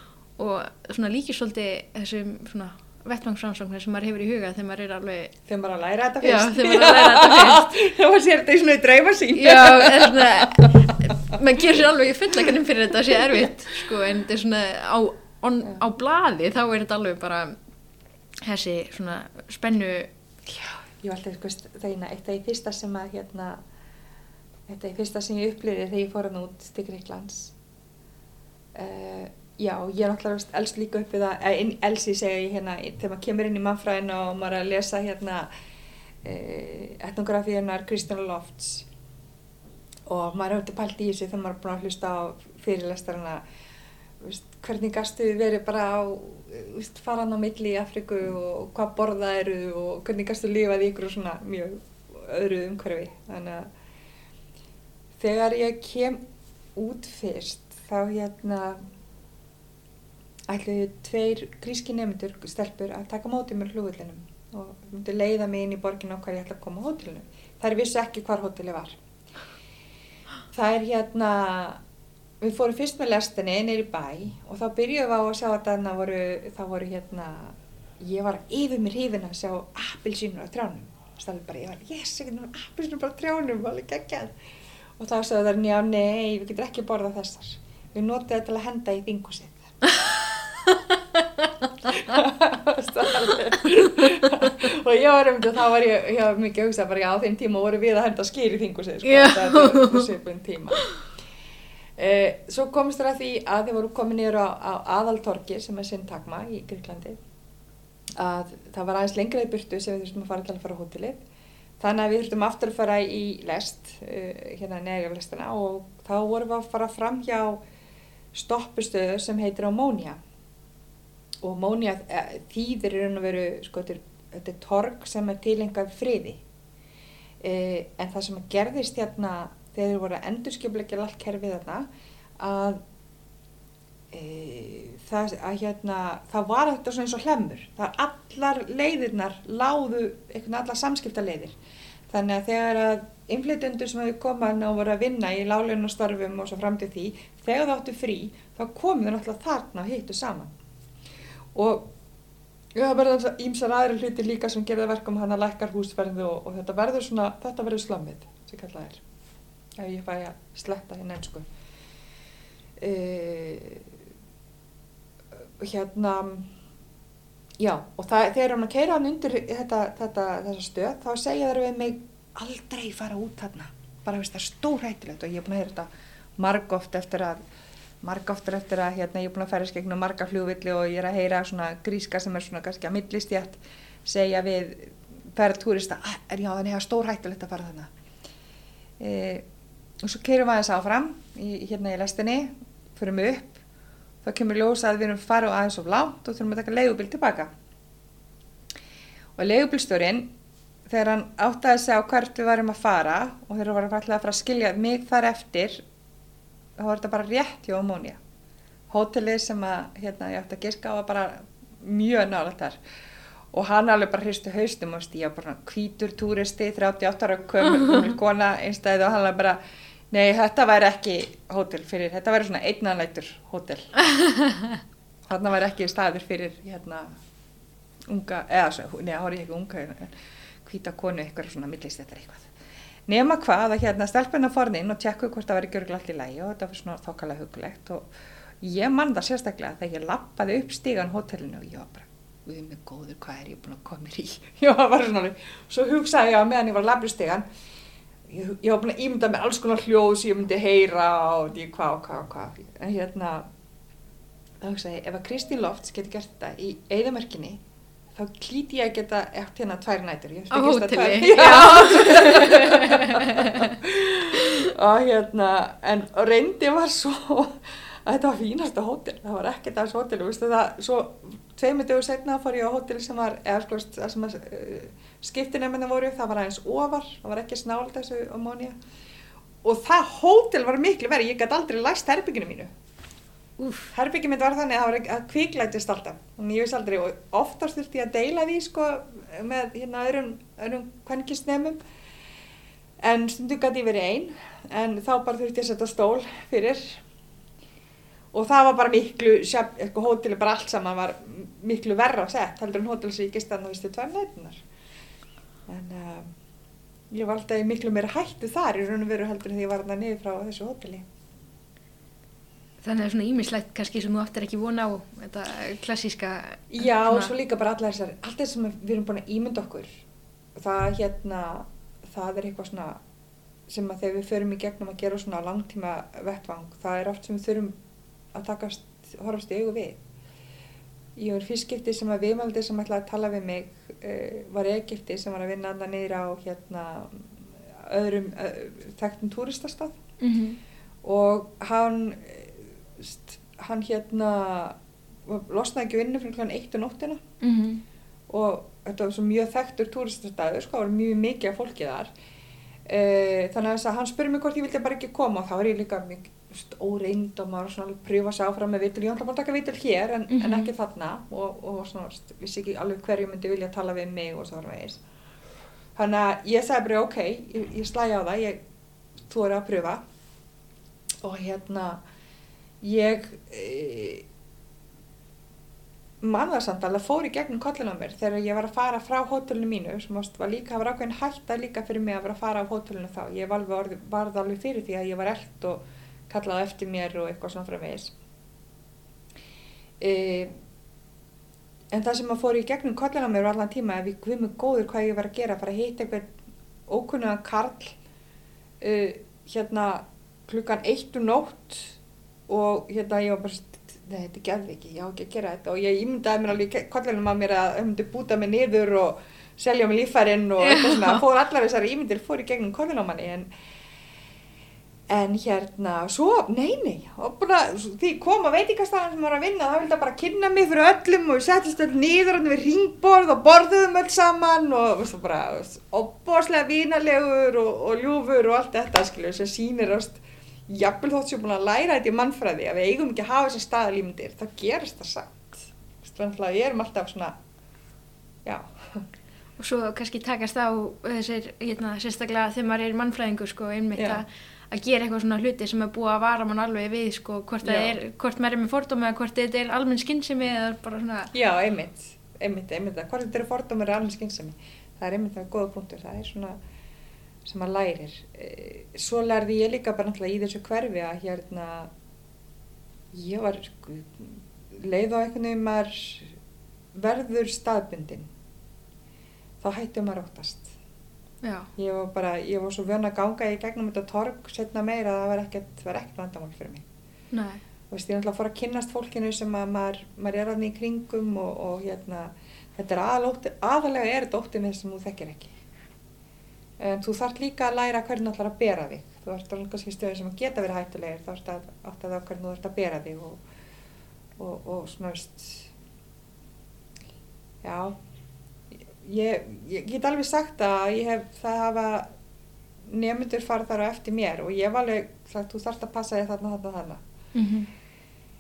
og svona líkið svolítið þessum svona vettvangsframsóknir sem maður hefur í huga þegar maður er alveg þegar maður er að læra þetta fyrst. þegar maður er að læra þetta fyrst. Maður sér þetta í svona dreyma sín. Já, er svona maður gerur sér alveg fullakanum fyrir þetta að sé erfitt sko, en þetta er svona á, on, á bladi þá er þetta alveg bara þessi svona spennu já, ég var alltaf þegar eitt af því fyrsta sem að hérna þetta er fyrsta sem ég upplýði þegar ég fór hann út til Greiklands uh, já, ég er náttúrulega elst líka upp við það, eh, elsi segja ég hérna þegar maður kemur inn í mannfræðina og maður er að lesa hérna uh, etnografíunar Kristján Lofts. Og maður auðvitað pælt í þessu þegar maður er búin að hlusta á fyrirlestarana hvernig gastu verið bara á veist, faran á milli í Afriku og hvað borða eru og hvernig gastu lífaði ykkur og svona mjög öðru umhverfi þannig að þegar ég kem út fyrst þá hérna ætluði tveir gríski nefndur stelpur að taka mótið mér hlugullinum og myndi leiða mig inn í borgin á hvað ég ætla að koma á hótelinu. Það er vissi ekki hvar hóteli var. Það er hérna, við fórum fyrst með lestinni neyri bæ og þá byrjuðum við á að sjá að þarna voru, það voru hérna, ég var yfir mér hífin að sjá appilsínur á trjánum. Það var bara, ég var, yes, ég get náttúrulega appilsínur bara á trjánum, það var alveg geggjað. Og þá sagði þær njá, nei, við getum ekki borða þessar. Við notum þetta til að henda í þingusið og ég var um þetta þá var ég, ég var mikið að hugsa bara já, á þeim tíma voru við að henda skýr í þingusið sko, þetta er svipun tíma eh, svo komist það að því að þið voru komið nýra á, á aðaltorki sem er Sintagma í Gríklandi að það var aðeins lengra í burtu sem við þurftum að fara til að fara á hótelið Þannig að við þurftum aftur að fara í lest, uh, hérna neðri af lestina og þá vorum við að fara fram hjá stoppustöðu sem heitir Ammonia. Og Ammonia uh, þýðir í raun og veru, sko þetta er torg sem er tilengað friði. Uh, en það sem gerðist hérna þegar þeir voru að endurskjöfleikja allt kerfið þarna að Það, að, hérna, það var svona eins og hlemmur. Það allar leiðirnar láðu einhvern allar samskipta leiðir þannig að þegar að inflytundur sem hefur komað og voru að vinna í láleinu starfum og svo fram til því þegar það áttu frí þá komið það náttúrulega þarna og hittu saman. Og það verður ímsar aðri hluti líka sem gerða verkum hann að lækkar húsverðu og, og þetta verður svona þetta verður slammið sem kallað er ef ég fæ að sletta hérna einsku eða hérna já og það, þegar hann keira hann undir þetta, þetta, þessa stöð þá segja þær við mig aldrei fara út þarna. Bara veist það er stórhættilegt og ég er búin að heyra þetta marg oft eftir að marga oftar eftir að hérna, ég er búin að ferðast gegnum marga fljóvilli og ég er að heyra svona gríska sem er svona kannski að millistjætt segja við ferðtúrista, er já þannig að stór hættulegt að fara þannig e, og svo keirum við aðeins áfram í, hérna í lestinni, fyrir mig upp. Þá kemur ljósa að við erum farið aðeins of lánt og þurfum að taka leigubil tilbaka. Og leigubilstjórin þegar hann áttaði sig á hvert við varum að fara og þegar við varum alltaf að fara að skilja mig þar eftir þá var þetta bara rétt hjá Amónia hótelið sem að hérna, ég átti að giska á var bara mjög nálega þar. Og hann alveg bara hristu haustum og stíja bara hvítur túristi 38 ára komur kona einstæði og hann alveg bara nei þetta væri ekki hótel fyrir þetta væri svona einnanleitur hótel. Hann væri ekki staður fyrir hérna unga eða neða hóri ekki unga hvita konu eitthvað svona millist þetta eitthvað. Nema hvað að hérna stelpunna forðinn og tjekku hvort það væri gjörgla allt í lægi og þetta var svona þokkalega hugulegt og ég mann það sérstaklega þegar ég lappaði upp stígan hótelinu og ég var bara við erum með góður, hvað er ég búin að koma í? Já, það var svona, svo hugsaði ég á meðan ég var að ég, ég var búin að ímynda með alls konar hljóð sem ég myndi heyra og ég hvað og hvað og hvað. En hérna þá hugsaði ég, ef að Kristi Lofts geti gert þetta í eigðamörkinni þá klíti ég að geta eftir hérna tvær nætur. Á hóteli. og hérna en reyndi var svo að þetta var fínasta hótel. Það var ekkert af þessu hótel það, svo tveimur dögur setna fór ég á hótel sem var eða skoðast það sem að skiptinemina voru það var aðeins ofar það var ekki snáld þessu ammonia og það hótel var miklu verið ég gæti aldrei læst herbygginu mínu. Herbyggi mitt var þannig að það var að kviklætist alltaf ég veist aldrei og oftast þurfti ég að deila því sko með hérna öðrum, öðrum kvennkistnemum en stundu gæti ég verið einn en þá bara þurfti ég að setja stól fyrir. Og það var bara miklu sko, hóteli bara allt saman var miklu verra sett heldur en hótel sem ég gist að það vistu tvær nætunar en uh, ég var alltaf miklu meira hættu þar í raun og veru heldur en því ég var þarna niður frá þessu hóteli. Þannig að það er svona ímislegt kannski sem þú aftur ekki vona á þetta klassíska Já og svo líka bara allar þessar allt þess sem við erum búin að ímynda okkur það hérna það er eitthvað svona sem að þegar við förum í gegnum að gera svona langtíma vettvang það er oft sem við þurfum að takast horfast í augu við ég var fyrstskipti sem að viðmaldi sem ætlaði að tala við mig uh, var Egipti sem var að vinna andan niður á hérna öðrum uh, þekktum túristastað mm -hmm. og hann hann hérna losnaði ekki vinnu fyrir kl. 1 og nóttina mm -hmm. og þetta var svo mjög þekktur túristastæður sko, það var mjög mikið af fólki þar e, þannig að hann spurði mig hvort ég vildi bara ekki koma og þá er ég líka mjög óreind og maður svona pröfa sér áfram með vitul, ég ætla bara að taka vitul hér en, mm -hmm. en ekki þarna og, og svona vissi ekki alveg hverju myndi vilja tala við mig og svo það veist þannig að ég sagði bara ok, ég, ég slæði á það ég, eru að pröfa og hérna ég e, manða samt alveg fór í gegnum kollin á mér þegar ég var að fara frá hótelinu mínu sem var líka, var ákveðin hætta líka fyrir mig að vera að fara á hótelinu þá. Ég var alveg, varð alveg fyrir því að ég var eld og kallaði eftir mér og eitthvað svona frá meðis e, en það sem að fór í gegnum kollin á mér var allan tíma ég hvið mig góður hvað ég var að gera að fara að hitta eitthvað ókunnuðan karl e, hérna klukkan eitt og nótt og hérna ég var bara nei þetta gerði ekki, ég á ekki að gera þetta. Og ég ímyndaði mér alveg kollinum að mér að það myndi búta mig niður og selja mig lífærin og eitthvað svona. Fór allar þessari ímyndir, fór í gegnum kollin á manni en, en hérna svo, nei nei og bara því koma veitikastæðan sem var að vinna það vildi bara kynna mig fyrir öllum og við settist öll nýður við ringborð og borðuðum öll saman og veist, bara opbóslega vínalegur og, og ljúfur og allt þetta skilju sem sýnir jafnvel þótt sem búin að læra þetta í mannfræði að við eigum ekki að hafa þessar staðalímyndir þá gerist það samt. Þannig að við erum alltaf svona já. Og svo kannski takast á þessir hérna, sérstaklega þegar maður er mannfræðingur sko, einmitt að, að gera eitthvað svona hluti sem er búið að vara mann alveg við sko, hvort, er, hvort maður er með fordómi eða hvort þetta er almenn skinnsemi eða bara svona já, einmitt, einmitt, einmitt hvort þetta er fordómi eða almenn skinnsemi það er einmitt það góða punktur, það er svona sem maður lærir. Eh, svo lærði ég líka bara náttúrulega í þessu hverfi að hérna ég var leið á einhvern veginn maður verður staðbundin þá hætti maður óttast Já. ég var bara, ég var svo vön að ganga í gegnum þetta torg setna meira að það var ekkert, ekkert vandamál fyrir mig Nei. veist, ég er alltaf að fara að kynnast fólkinu sem að maður, maður er aðni í kringum og, og hérna, þetta er aðal, aðalega er þetta óttið með sem þú þekkir ekki. En þú þarf líka að læra hvernig þú ætlar að bera þig. Þú ert alveg kannski stöðið sem að geta verið hættulegir, þá ert að átta það hvernig þú ert að bera þig og, og, og svona veist, já, ég, ég get alveg sagt að ég hef, það hafa nefndur farið þar á eftir mér og ég hef alveg sagt, þú þarfst að passa þig þarna, þarna, þarna. Mm -hmm.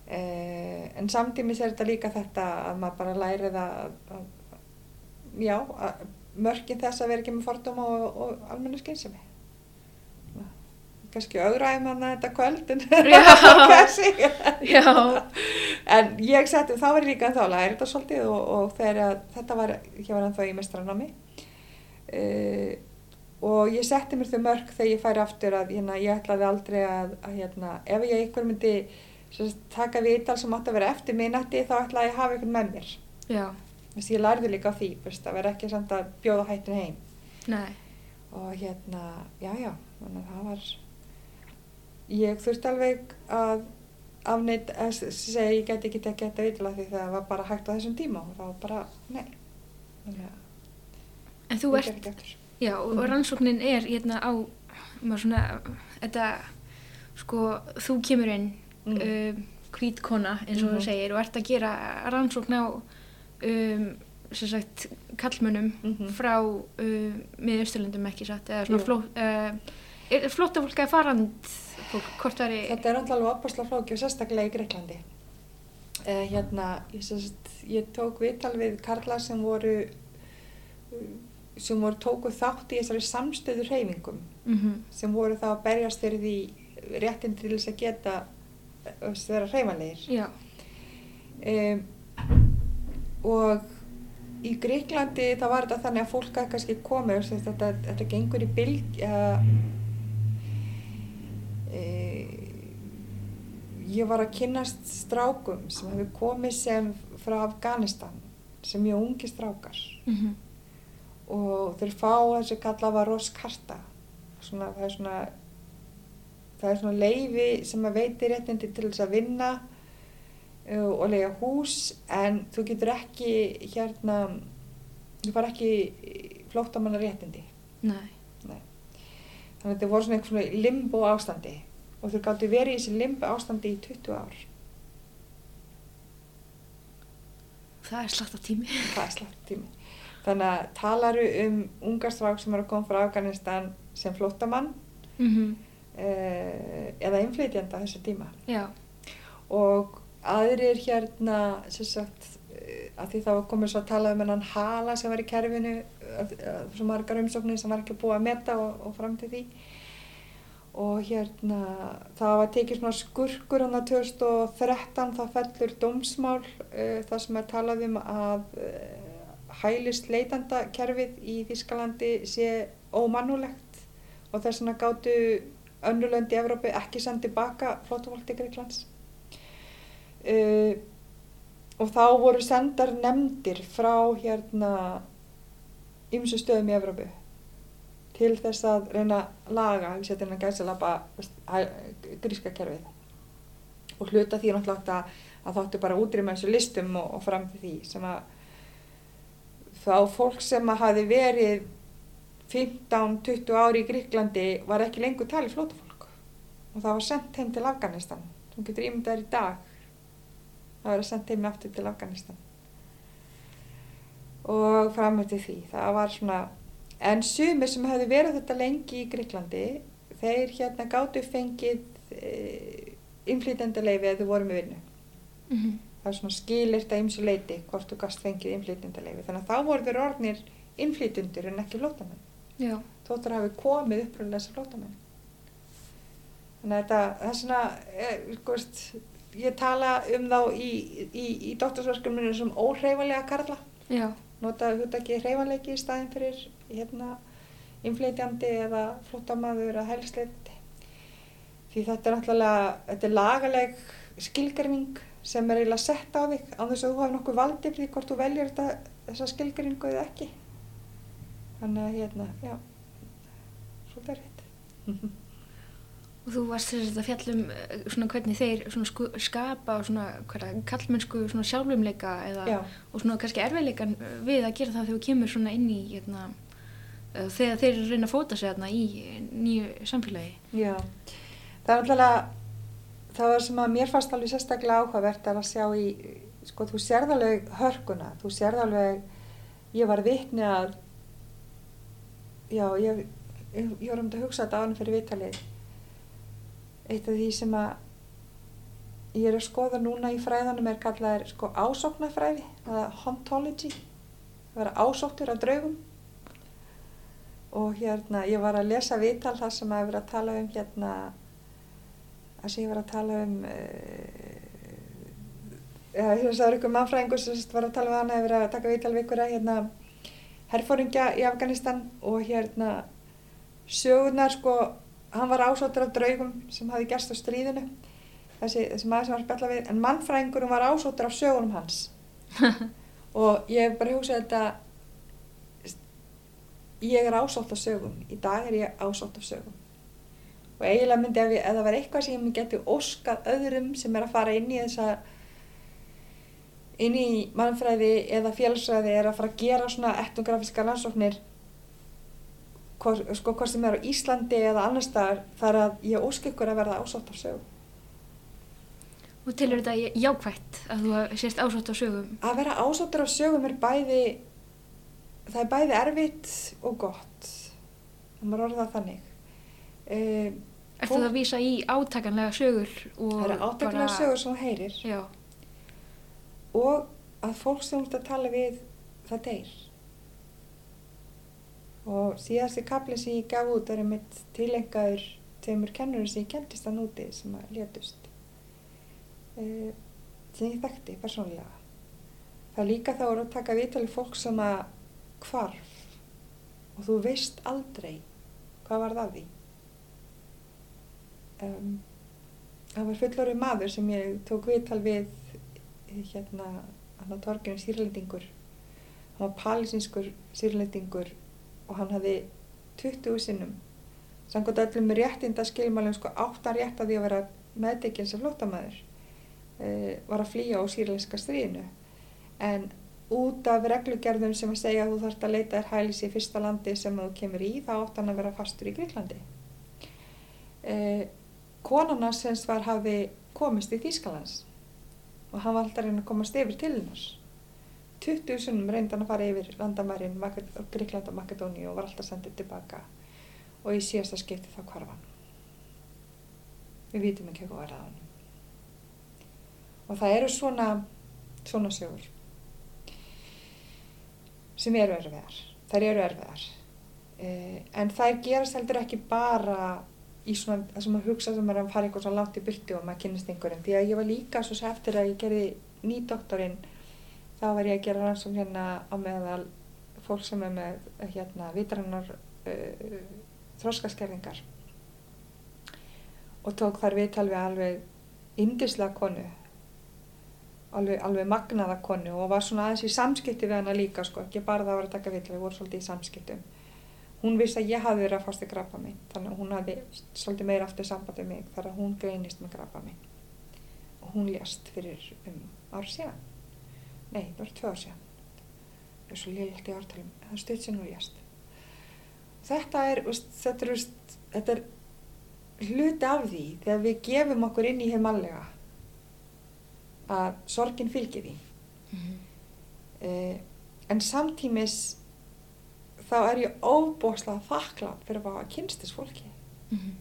Eh, en samtímis er þetta líka þetta að maður bara læri það að, að, já, að mörgin þess að vera ekki með fordóma og, og almenna skynsemi kannski auðræði manna þetta kvöld en en ég seti þá var ég líka ennþá að læra þetta svolítið og, og þegar þetta var ég var ennþá í mestranámi uh, og ég setti mér þau mörg þegar ég færi aftur að hérna, ég ætlaði aldrei að, að hérna, ef ég eitthvað myndi Sest, taka viðtal sem átt að vera eftir minnati þá ætla ég að hafa ykkur með mér. Vist, ég lærði líka á því Vist, að vera ekki samt að bjóða hættin heim. Nei. og hérna já já, það var ég þurfti alveg að afneitt, að segja ég get ekki tekið þetta viðtal því það var bara hægt á þessum tíma og það var bara, nei Þannig, En þú ert já, og mm. rannsóknin er hérna á maður svona, þetta sko, þú kemur inn mm. um, kvítkona eins og mm þú segir og ert að gera rannsókn á um, sagt, kallmönnum mm -hmm. frá um, miðausturlundum ekki satt eða svona fló, uh, flóta fólk að farand fólk, hvort er í... Þetta er alltaf opasla flóki og sérstaklega í Greiklandi uh, hérna ég, sérst, ég tók viðtal við Karla sem voru sem voru tókuð þátt í þessari samstöður reyfingum -hmm. sem voru þá að berjast fyrir því réttin til þess að geta vera hreifanlegir um, og í Gríklandi það var þetta þannig að fólk að kannski komi þetta, þetta, gengur í bylg uh, uh, ég var að kynast strákum sem hefur komið sem frá Afganistan sem mjög ungi strákar mm -hmm. og þeir fá þessi kalla var Roskarta svona það er svona það er svona leifi sem að veitir réttindi til þess að vinna uh, og lega hús en þú getur ekki hérna þú far ekki flóttamanna réttindi Nei. Þannig að þetta voru svona eitthvað svona limbo ástandi. Og þú gáttu verið í þessi limbo ástandi í 20 ár. Það er slagt á tími. Það er slagt á tími. Þannig að talaru um ungarstrák sem eru að koma frá Afganistan sem flóttamann mm -hmm eh, eða innflytjanda þessu tíma. Já. og aðrir hérna sagt, eh, að því þá komur svo að tala um hennan hala sem var í kerfinu svo margar umsóknir sem var ekki búið að meta og, og fram til því. Og hérna það var tekið svona skurkur hann að 2013 það fellur dómsmál uh, það sem er talað um að uh, hælist leitanda kerfið í Þískalandi sé ómannulegt og þess vegna gáttu önnulönd í Evrópi ekki sendið baka flótafólk til Greiklands uh, og þá voru sendar nefndir frá hérna ymsu stöðum í Evrópu til þess að reyna laga, við setjum hérna gæsalapa gríska kerfið. Og hluta því náttúrulega að, að þáttu bara útrýma þessu listum og, og fram til því sem að þá fólk sem að hafi verið 15-20 ári í Gríklandi var ekki lengur talið flótafólk og það var sendt heim til Afganistan. Sem getur ímyndaður í dag það var sendt heim aftur til Afganistan og framhætti því. Það var svona en sumir sem hefði verið þetta lengi í Gríklandi þeir hérna gáttu fengið e, innflýtjendaleifi eða þú voru með vinnu. Mm -hmm. það er svona skilirt að ymsu leiti hvort þú gast fengið innflýtjendaleifi þannig að þá voru þeir orðnir innflýtjendur en ekki flótamenn þóttur hafi komið uppröðulega þessar flótamenn þannig að þetta það er svona ég, veist, ég tala um þá í, í, í doktorsverkjuminu sem óhreyfanlega karla. Já. Notaðu þetta ekki hreyfanleiki í staðin fyrir hérna inflytjandi eða flótamaður eða helsleit. Því þetta er náttúrulega þetta er lagaleg skilgarning sem er eiginlega sett á þig á þess að þú hafi nokkuð valdið því hvort þú veljur þetta, þessa skilgarningu eða ekki. Þannig að hérna, já svolítið er hitt Og þú varst þess að fjallum eh, svona hvernig þeir svona skapa svona hverja kallmennsku svona sjálfumleika eða Já. og svona kannski erfiðleikan við að gera það þegar þú kemur svona inn í hérna, eh, þegar þeir reyna að fóta sig þarna í nýju samfélagi. Já, það er náttúrulega, það var sem að mér fannst alveg sérstaklega áhugavert er að sjá í, sko, þú sérð alveg hörkuna, þú sérð alveg, ég var vitni að, já, ég, ég, ég var um þetta að hugsa þetta ánum fyrir vitalið. Eitt af því sem að ég er að skoða núna í fræðanum er kallað sko ásóknarfræði, eða ontology, það vera ásóktur af draugum. Og hérna ég var að lesa viðtal þar sem að vera að tala um hérna þar sem ég var að tala um uh, þess að það er ykkur mannfræðingur sem var að tala um hann hefur að taka viðtal við ykkur að hérna herfóringja í Afganistan og hérna sögurnar sko hann var ásóttur af draugum sem hafi gerst á stríðinu. Þessi, þessi maður sem var að spjalla við en mannfræðingurum var ásóttur af sögunum hans. Og ég hef bara hugsað þetta ég er ásótt af sögum. Í dag er ég ásótt af sögum. Og eiginlega myndi ef, ég, ef það var eitthvað sem ég geti óskað öðrum sem er að fara inn í þessa inn í mannfræði eða félagsfræði er að fara að gera svona etnografíska rannsóknir hvort, sko hvort sem er á Íslandi eða annar staðar þar að ég ósk ykkur að verða ásótt af sögum. Og tilur þetta jákvætt að þú sést ásótt á sögum? að vera ásóttur af sögum er bæði það er bæði erfitt og gott. Það maður orða þannig. Um, Ertu það að vísa í átakanlega sögur? það eru átakanlega bara- sögur sem þú heyrir. Já, og að fólk sem þú ert að tala við það deyr og síðasti kapli sem ég gaf út er mitt tilengaður tveimur kennurum sem ég kendist að núti sem að létust. Uh, sem ég þekkti persónulega. Er líka þá er að taka vitali fólk sem að hvarf. Og þú veist aldrei hvað var það því. Um, það var fullorðið maður sem ég tók viðtal við hérna hann á torginu sýrlendingur. Hann var palesinskur sýrlendingur og hann hafði 20 sinnum. Samkvæmt öllum réttinda skilmálum sko áttan rétt að því að vera meðdekinn sem flótamaður uh, var að flýja á sýrlenska stríðinu. En út af reglugerðum sem að segja að þú þarfst að leita þér hælis í fyrsta landi sem þú kemur í þá átt hann að vera fastur í Greiklandi uh, konana sem var hafi komist í Þýskalands og hann var alltaf reyna að komast yfir til hennars 20 sunnum reyndi hann að fara yfir landamærin Gríkland og Makedóni og var alltaf sendið tilbaka. Og í síðasta skipti þá hvarf hann. Við vitum ekki hvað var að hann og það eru svona svona sögur sem eru erfiðar. Þær eru erfiðar. Eh, en þær gerast heldur ekki bara í svona, það sem að hugsa sem er að fara eitthvað svona látt í byrtu og maður kynnist einhverjum. Því að ég var líka svo eftir að ég gerði nýdoktorinn þá var ég að gera rannsókn hérna á meðal fólk sem er með hérna vitrannar uh, þróskaskerðingar og tók þar viðtal við alveg indislega konu alveg, alveg magnaða konu og var svona aðeins í samskipti við hana líka sko, ekki bara það var að taka viðtal, við vorum svolítið í samskiptum. Hún vissi að ég hafði verið að fást í graffa minn þannig að hún hafði svolítið meira aftur samband við mig þar að hún greinist með graffa minn. Og hún lést fyrir um ár síðan nei, það var tvö ár síðan. Það er svo liðlegt í ártalum það er stutt sem hún lést. Þetta er, veist, þetta er, veist, þetta er hluti af því þegar við gefum okkur inn í heimallega að sorgin fylgir því. Mhm. uh, en samtímis þá er ég óbóðslega þakklátt fyrir að hafa kynstis fólki. Mhm.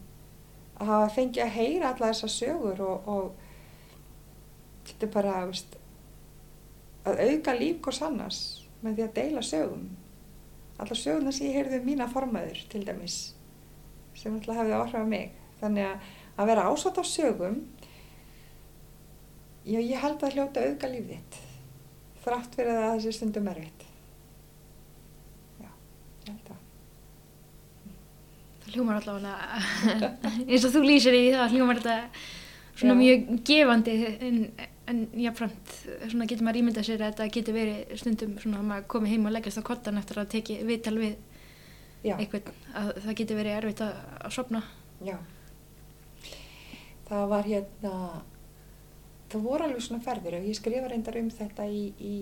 að hafa fengið að heyra alla þessar sögur og, og þetta er bara veist, að auka líf hvers annars með því að deila sögum. Allar sögurnar sem ég heyrði um mína formaður til dæmis sem alltaf hefði áhrif á mig. Þannig að að vera ásátt á sögum já, ég held að hljóta auka líf þitt þrátt fyrir að þessi stundum erfitt. Já, ég held að Það hljómar allavega eins og þú lýsir í það hljómar þetta svona Já. mjög gefandi en, en jáfnframt svona getur maður ímyndað sér að þetta getur verið stundum svona að maður komi heim og leggast á kottan eftir að teki viðtal við já, einhvern að það getur verið erfitt að, að sopna já. Það var hérna það voru alveg svona ferðir og ég skrifa reyndar um þetta í, í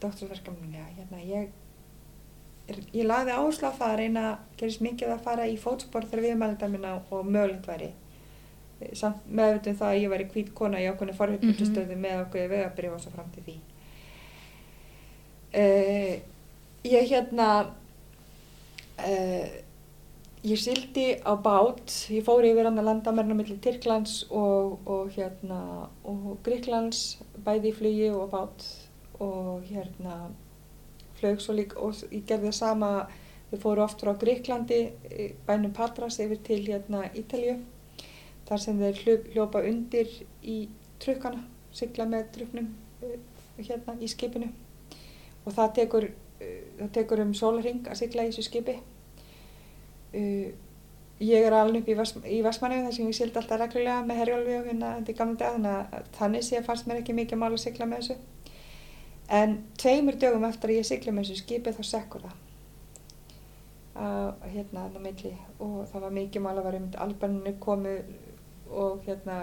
doktorsverkefninu hérna ég ég lagði áherslu á það að reyna gerist mikið að fara í fótspor þegar viðmælda minna og mögulegt væri samt meðvitað það að ég væri hvít kona í okkurna forhjálpundustöðu mm -hmm. með okkur vegabrif og svo fram til því. Uh, ég hérna uh, ég sildi á bát. Ég fór yfir hann að landa mér millir Tyrklands og, og hérna og Gríklands bæði í flugi og bát. Og hérna flög svo líka og ég gerði það sama. Við fóru oft frá Gríklandi bænum Patras yfir til hérna Ítalju þar sem þeir hljópa undir í trukkana sigla með trukknum uh, hérna í skipinu. Og það tekur, uh, það tekur um sólring að sigla í þessu skipi. Uh, ég er alveg upp í, Vestmannu þar sem ég sildi alltaf reglulega með herjálfi og hérna í gamla dag þannig að þannig sé að fannst mér ekki mikið mál að sigla með þessu. En tveimur dögum eftir að ég sigla með þessu skipi þá sekkur það. Að hérna að milli. Og það var mikið mál að vera um albaninu komu og hérna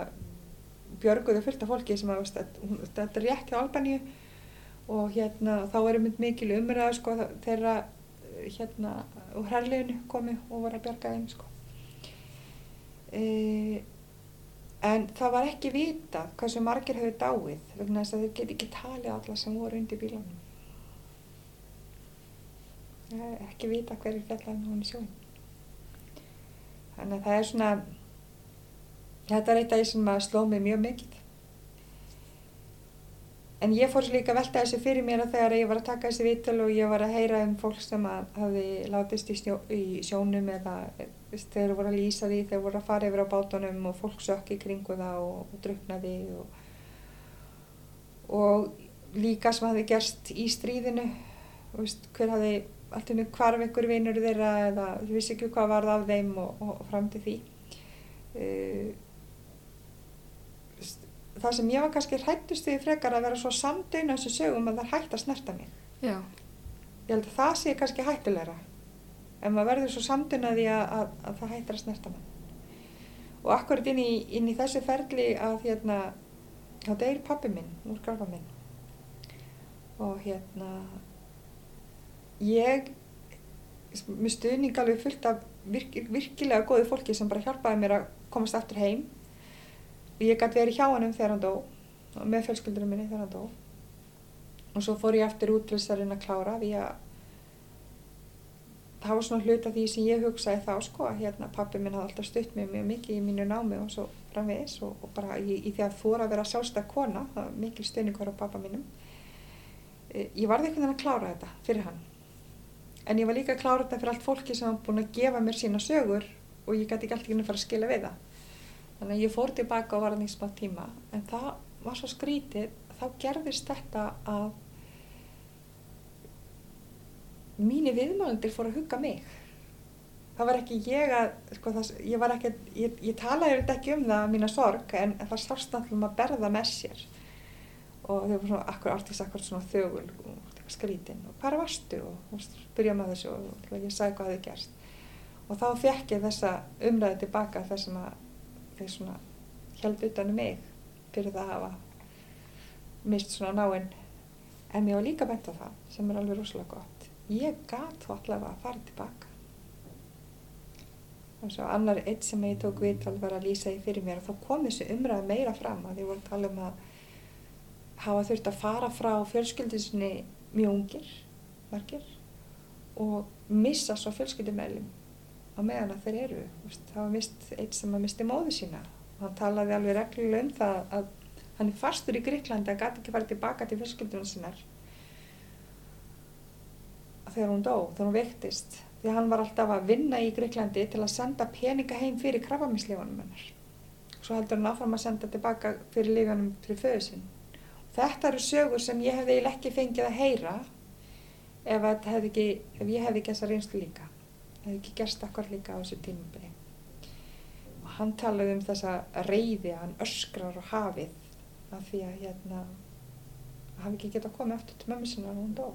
björguðu fullt af fólki sem að þetta er rétt hjá albaníu og hérna þá erum við mikil umræðu sko þeirra hérna úr herleginu komu og voru að björga þeim sko eða En það var ekki vita hvað sem margir hefur dáið vegna þess að þeir geti ekki talið alla sem voru undir bílunum. Ekki vita hverju fjallan hún í sjóin. Þannig að það er svona, þetta er eitt af því sem sló mig mjög mikið. En ég fór líka velta þessu fyrir mér að þegar ég var að taka þessi vital og ég var að heyra um fólk sem hafi látist í, snjó, í sjónum eða þeir voru að lýsa því, þeir voru að fara yfir á bátunum og fólk sökki kringu það og, og druknaði og, og líka sem hafi gerst í stríðinu veist, hver hafi alltaf hvarf ykkur vinnur þeirra eða þú vissi ekki hvað varð af þeim og, og fram til því uh, það sem ég var kannski hrættust því frekar að vera svo samdöina þessu sögum að það hægt að snerta mig. Já. ég held að það sé kannski hættulegra en maður verður svo samtunnaði að, að, að það hættir að snerta mann. Og akkurat inn í, inn í þessu ferli að hérna þá deyir pappi minn úr garfa minn. Og hérna ég með stuðning alveg fullt af virk, virkilega góði fólki sem bara hjálpaði mér að komast aftur heim ég gæti verið hjá hannum þegar hann dó og með fjölskyldunum minni þegar hann dó. Og svo fór ég aftur út til þess að klára því að það var svona hlut af því sem ég hugsaði þá sko að hérna pappi minn hafði alltaf stutt mig mjög mikið í mínu námi og svo framvegis og, og bara í, í því að þóra að vera sjálfstæð kona, það var mikil stöningur á pappa mínum. E, ég varði einhvern veginn að klára þetta fyrir hann. En ég var líka að klára þetta fyrir allt fólki sem var búin að gefa mér sína sögur og ég gæti ekki alltaf ekki að fara að skila við það þannig að ég fór tilbaka og var að nýst smá tíma. En það var svo skrítið þá gerðist þetta að mínir viðmælendir fór að hugga mig. Það var ekki ég að sko, það, ég, ekki, ég, ég talaði þetta ekki um það mína sorg en það sást náttúrulega um að berða með sér. Og þau voru svona akkur artist akkur svona þögul? Og skrítinn og hvað varstu? Og, og byrja með þessu. Og, og ég sagði hvað þið gerst og þá fekk ég þessa umræði tilbaka þess að þau svona held utanum mig fyrir það að hafa mist svona náinn. En mér var líka bent á það sem er alveg rosalega gott. Ég gæt þá allavega að fara tilbaka. Og svo annar eitt sem ég tók við alveg var að lýsa í fyrir mér og þá kom þessi umræð meira fram að ég voru að tala um að hafa þurft að fara frá fjölskyldinsinni mjög ungir margir og missa svo fjölskyldumælum á meðan að þeir eru. Það var mist eitt sem að misti móðu sína. Og hann talaði alveg reglulega um það að hann er fastur í Gríklandi að gæti ekki fara tilbaka til fjölskyldunum sinnar þegar hún dó, þegar hún vektist því að hann var alltaf að vinna í Greiklandi til að senda peninga heim fyrir krabbaminsleifunum hennar. Svo heldur hann áfram að senda tilbaka fyrir lífanum fyrir föðusinn þetta eru sögur sem ég hefði ekki fengið að heyra ef, ekki, ef ég hefði ekki þessa reynslu líka hefði ekki gerst akkar líka á þessu tímabili. Og hann talaði um þessa reyði að hann öskrar á hafið af því að hérna hafi ekki gett að koma eftir til mömmu sinna og hún dó.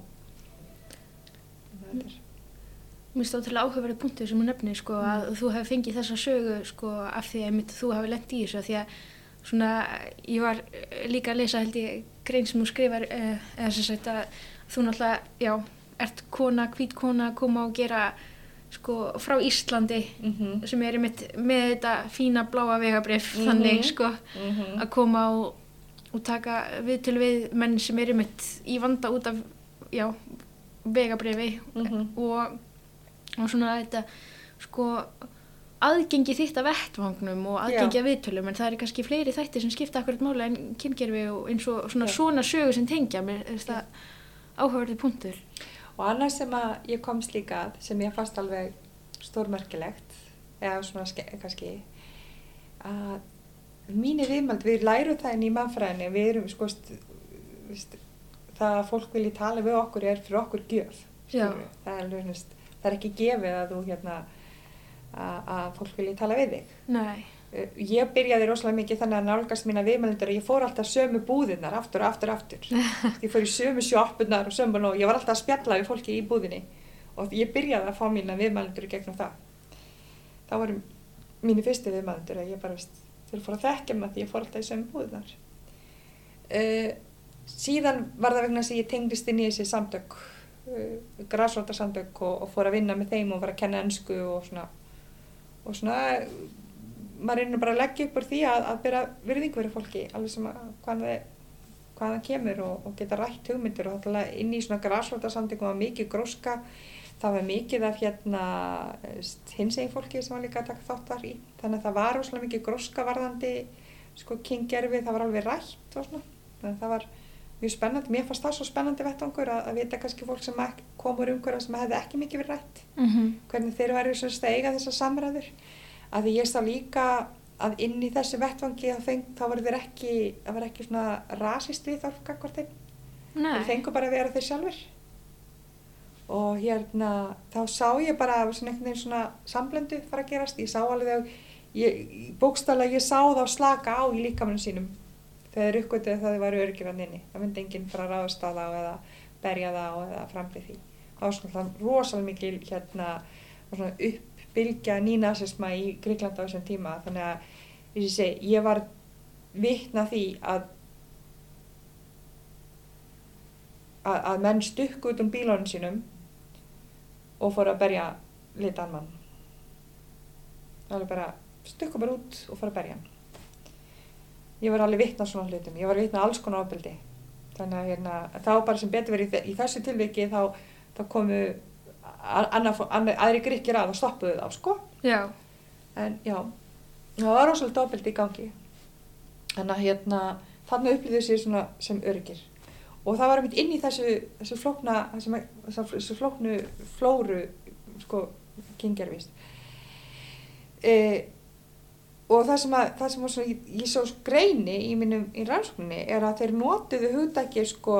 Mér finnst það til áhugaverði punktu sem hún nefnir sko að þú hefði fengið þessa sögu sko af því að einmitt þú hefði lent í þessu af því að svona ég var líka að lesa held ég grein sem hún skrifar eh, eða sem sagt að þú náttúrulega, já, ert kona, hvít kona koma og gera sko frá Íslandi Mhm. sem er einmitt með þetta fína bláa vegabrif Mhm. þannig sko Mhm. að koma og, og taka við til við menn sem er einmitt í vanda út af já, vegabrifi Mhm. og, og svona þetta sko aðgengi þitt af vettvangnum og aðgengi af viðtölum en það eru kannski fleiri þættir sem skipta akkurat máli en kyngerfi og eins og svona, svona sögu sem tengja mér er það áhugaverði punktur Og annars sem að ég komst líka að, sem ég fannst alveg stórmerkilegt, eða svona kannski, að mínir viðmald, við lærum það inn í mannfræðinni, við erum, sko, það að fólk vilji tala við okkur er fyrir okkur gjöf, það er, það er ekki gefið að þú, hérna, að, fólk vilji tala við þig. Nei, Ég byrjaði rosalega mikið þannig að nálgast mína viðmælendur að ég fór alltaf sömu búðirnar aftur og aftur og aftur. ég fór í sömu sjoppunar og sömu og ég var alltaf að spjalla við fólki í búðinni og ég byrjaði að fá mína viðmælendur gegnum það. Það voru mínu fyrstu viðmælendur að ég bara veist, þeir fór að þekkja að því ég fór alltaf í sömu búðirnar. Uh, síðan var það vegna að ég tengdist inn í þessi samtök, uh, græsrótarsamtök og, og fór að vinna með þeim og var að kenna ennsku og svona, og svona maður reynir bara að leggja upp úr því að, að byrja virðingu fyrir fólki alveg sem að hvaðan það, kemur og, og geta rætt hugmyndir og alltaf inn í svona græsrótarsamtökum var mikið gróska það var mikið af hérna hins eginn fólki sem var líka að taka þátt þar í. Þannig að það var óslega mikið gróska varðandi sko kyngerfi, það var alveg rætt og svona, þannig að það var mjög spennandi, mér fannst það svo spennandi vettvangur að, að vita kannski fólk sem ek- kom úr umhverfa sem hefði ekki mikið verið rætt. Mm -hmm. hvernig þeir að því ég sá líka að inn í þessu vettvangi feng, þá var þeir ekki það var ekki svona rasist við þeim. Þeir fengu bara að vera þeir sjálfur og hérna þá sá ég bara svona einhvern veginn svona samblöndu fara að gerast. Ég sá alveg að ég, sá þá slaka á í líkamannum sínum. Þegar þeir uppgötuðu það þau væru örgir hann inni það myndi enginn fara að ráðast á þá eða berja þá eða framlið því. Það var svona rosalega mikil hérna svona uppbylgja nínasisma í Gríklanda á þessum tíma. Þannig að ég, segi, ég var vitna því að að, að menn stukku út um bílónum sínum og fóru að berja litan mann. Alveg bara stukku bara út og fóru að berja. Hann ég var alveg vitna svona hlutum. Ég var vitna alls konar ofbeldi. Þannig að hérna, þá bara sem betur verið í, þe- í þessu tilviki þá, þá komu aðri gríkir að og stoppuðu þá sko. Já, en já, það var rosalega ofbeldi í gangi. Þannig að hérna þannig upplýðu sér svona sem öryggir. Og það var einmitt inn í þessu þessu flókna þessu, þessu, flóknu flóru sko kyngerfist e, og það sem að það sem að svona, ég, ég svo greini í mínum í rannsókninni er að þeir notuðu hugdækir sko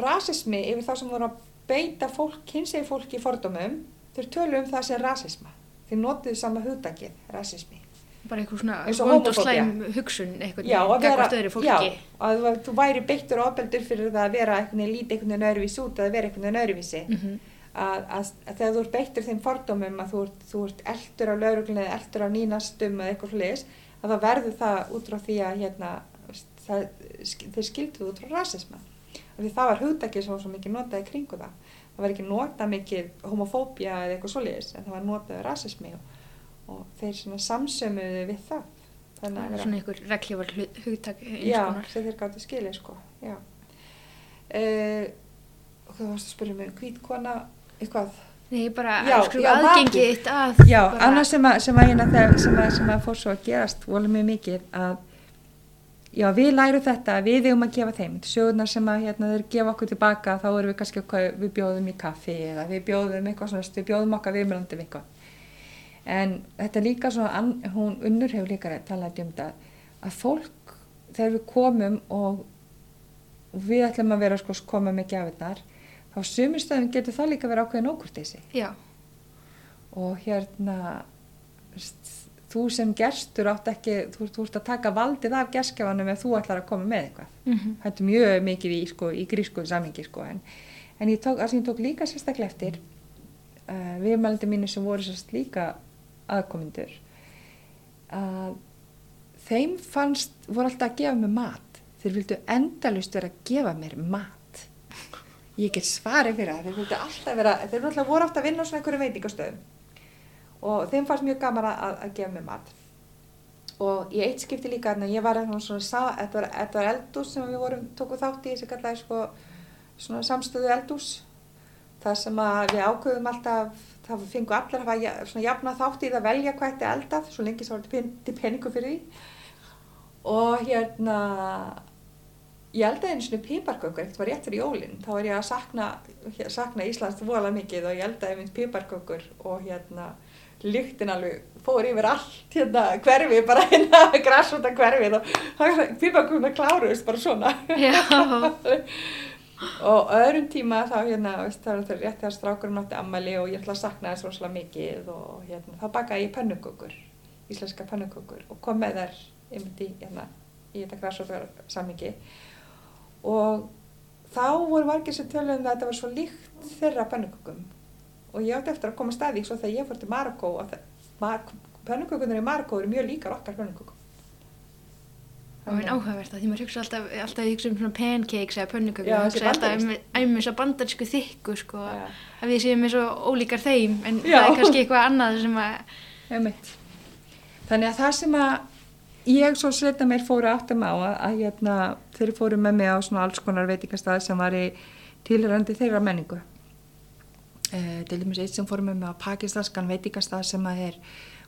rasismi yfir þá sem voru að beita fólk, kynsegi fólki í fordómum þeir tölu um það sem rasisma. Þeir notuðu sama hugdækið, rasismi. Bara eitthvað svona Eins og slæm hugsun eitthvað Já, að vera, gagvart öðru fólki. já, að þú- væri beittur og ofbeldur fyrir það að vera veginn lítið veginn öðruvísi út að vera einhvern veginn öðruvísi. Mhm. að, að, að þegar þú ert beittur þeim fordómum að þú ert, þú ert eldur á lauruglunni eða eldur á nínastum eða eitthvað hlis að það verður það út frá því að hérna, það, þeir skildu út frá rasisma. Því það var hugdækið sem var svo mikið notað í kringu það það var ekki notað mikið homofóbía eða eitthvað svoleiðis en það var notað rasismi og, og þeir svona samsömuðu við það. Þannig að vera svona einhver reglívar hugtak já, sem þeir gáttu skilið sko já. Uh, og hvað varst að spyrja mig hvít kona, eitthvað? Nei, bara aðgengið þitt að já, annars sem að, sem að, hérna, sem að, sem að fór svo að gerast volið mjög mikið að já, við lærum þetta, við eigum að gefa þeim. Sögurnar sem að hérna, þeir gefa okkur tilbaka þá erum við kannski hvað við bjóðum í kaffi eða við bjóðum eitthvað svona við bjóðum okkar viðmjölandum eitthvað. En þetta líka svona hún unnur hefur líka talað um þetta að fólk þegar við komum og, við ætlum að vera sko koma með gjafirnar þá sumistöðum getur það líka verið ákveðin ókurteysi já, og hérna þú sem gestur átt ekki þú, þú ert að taka valdið af gestgjafanum ef þú ætlar að koma með eitthvað. Mm þetta er mjög mikið í, sko, í grísku samhengi sko. en, en ég tók, það sem ég tók líka sérstaklega eftir uh, viðmældi mínu sem voru sérst líka aðkomindur að þeim fannst, voru alltaf að gefa mér mat. Þeir vildu endalust vera að gefa mér mat. Ég get svarið fyrir það þeir vildu alltaf vera, þeir alltaf voru alltaf að vinna á svona einhverju veitingastöðum og þeim fannst mjög gaman að, að gefa mér mat. Og í eitt skipti líka en ég var eitthvað svona, þetta var, þetta var eldús sem við vorum, tókuð þátt í sem kallaði sko svona samstöðu eldús það sem við ákveðum alltaf það fengu allir að hafa svona jafna þátt í það velja hvað þetta eldað svo lengi svo var þetta peningu fyrir því. Og hérna ég eldaði einu svona piparkökur ekkert var rétt fyrir jólinn, þá var ég að sakna sakna Íslands vola mikið og ég eldaði mynd piparkökur og hérna lyktin alveg fór yfir allt hérna hverfi, bara hérna græsvölda hverfið og piparkökurna kláruðist bara svona. Og öðrum tíma þá hérna veist, það var rétt þegar strákurinn átti ammali og ég ætla að sakna þess rosalega mikið og hérna þá bakaði ég pannukökur íslenska pannukökur og kom með þær einmitt í, hérna, í þetta græsvölda sammingi og þá voru margir sem tölum að þetta var svo líkt þeirra pannukökum og ég átti eftir að koma staði svo þegar ég fór til Marokko og pannukökunar í Marokko eru mjög líkar okkar pannukökum Það var áhugavert að því maður hugsa alltaf, alltaf hugsa um svona pancakes eða pönnukökum og hugsa alltaf um, um þess að bandarsku þykku sko, ja. að við séum eins og ólíkar þeim en Já. það er kannski eitthvað annað sem að... Þannig að það sem að ég svo setja mér fóru áttum á að, að hérna, þeir fóru með mig á svona alls konar veitingastað sem var í tilrandi þeirra menningu. Eh, til dæmis eitt sem fóru með mig á pakistanskan veitingastað sem að er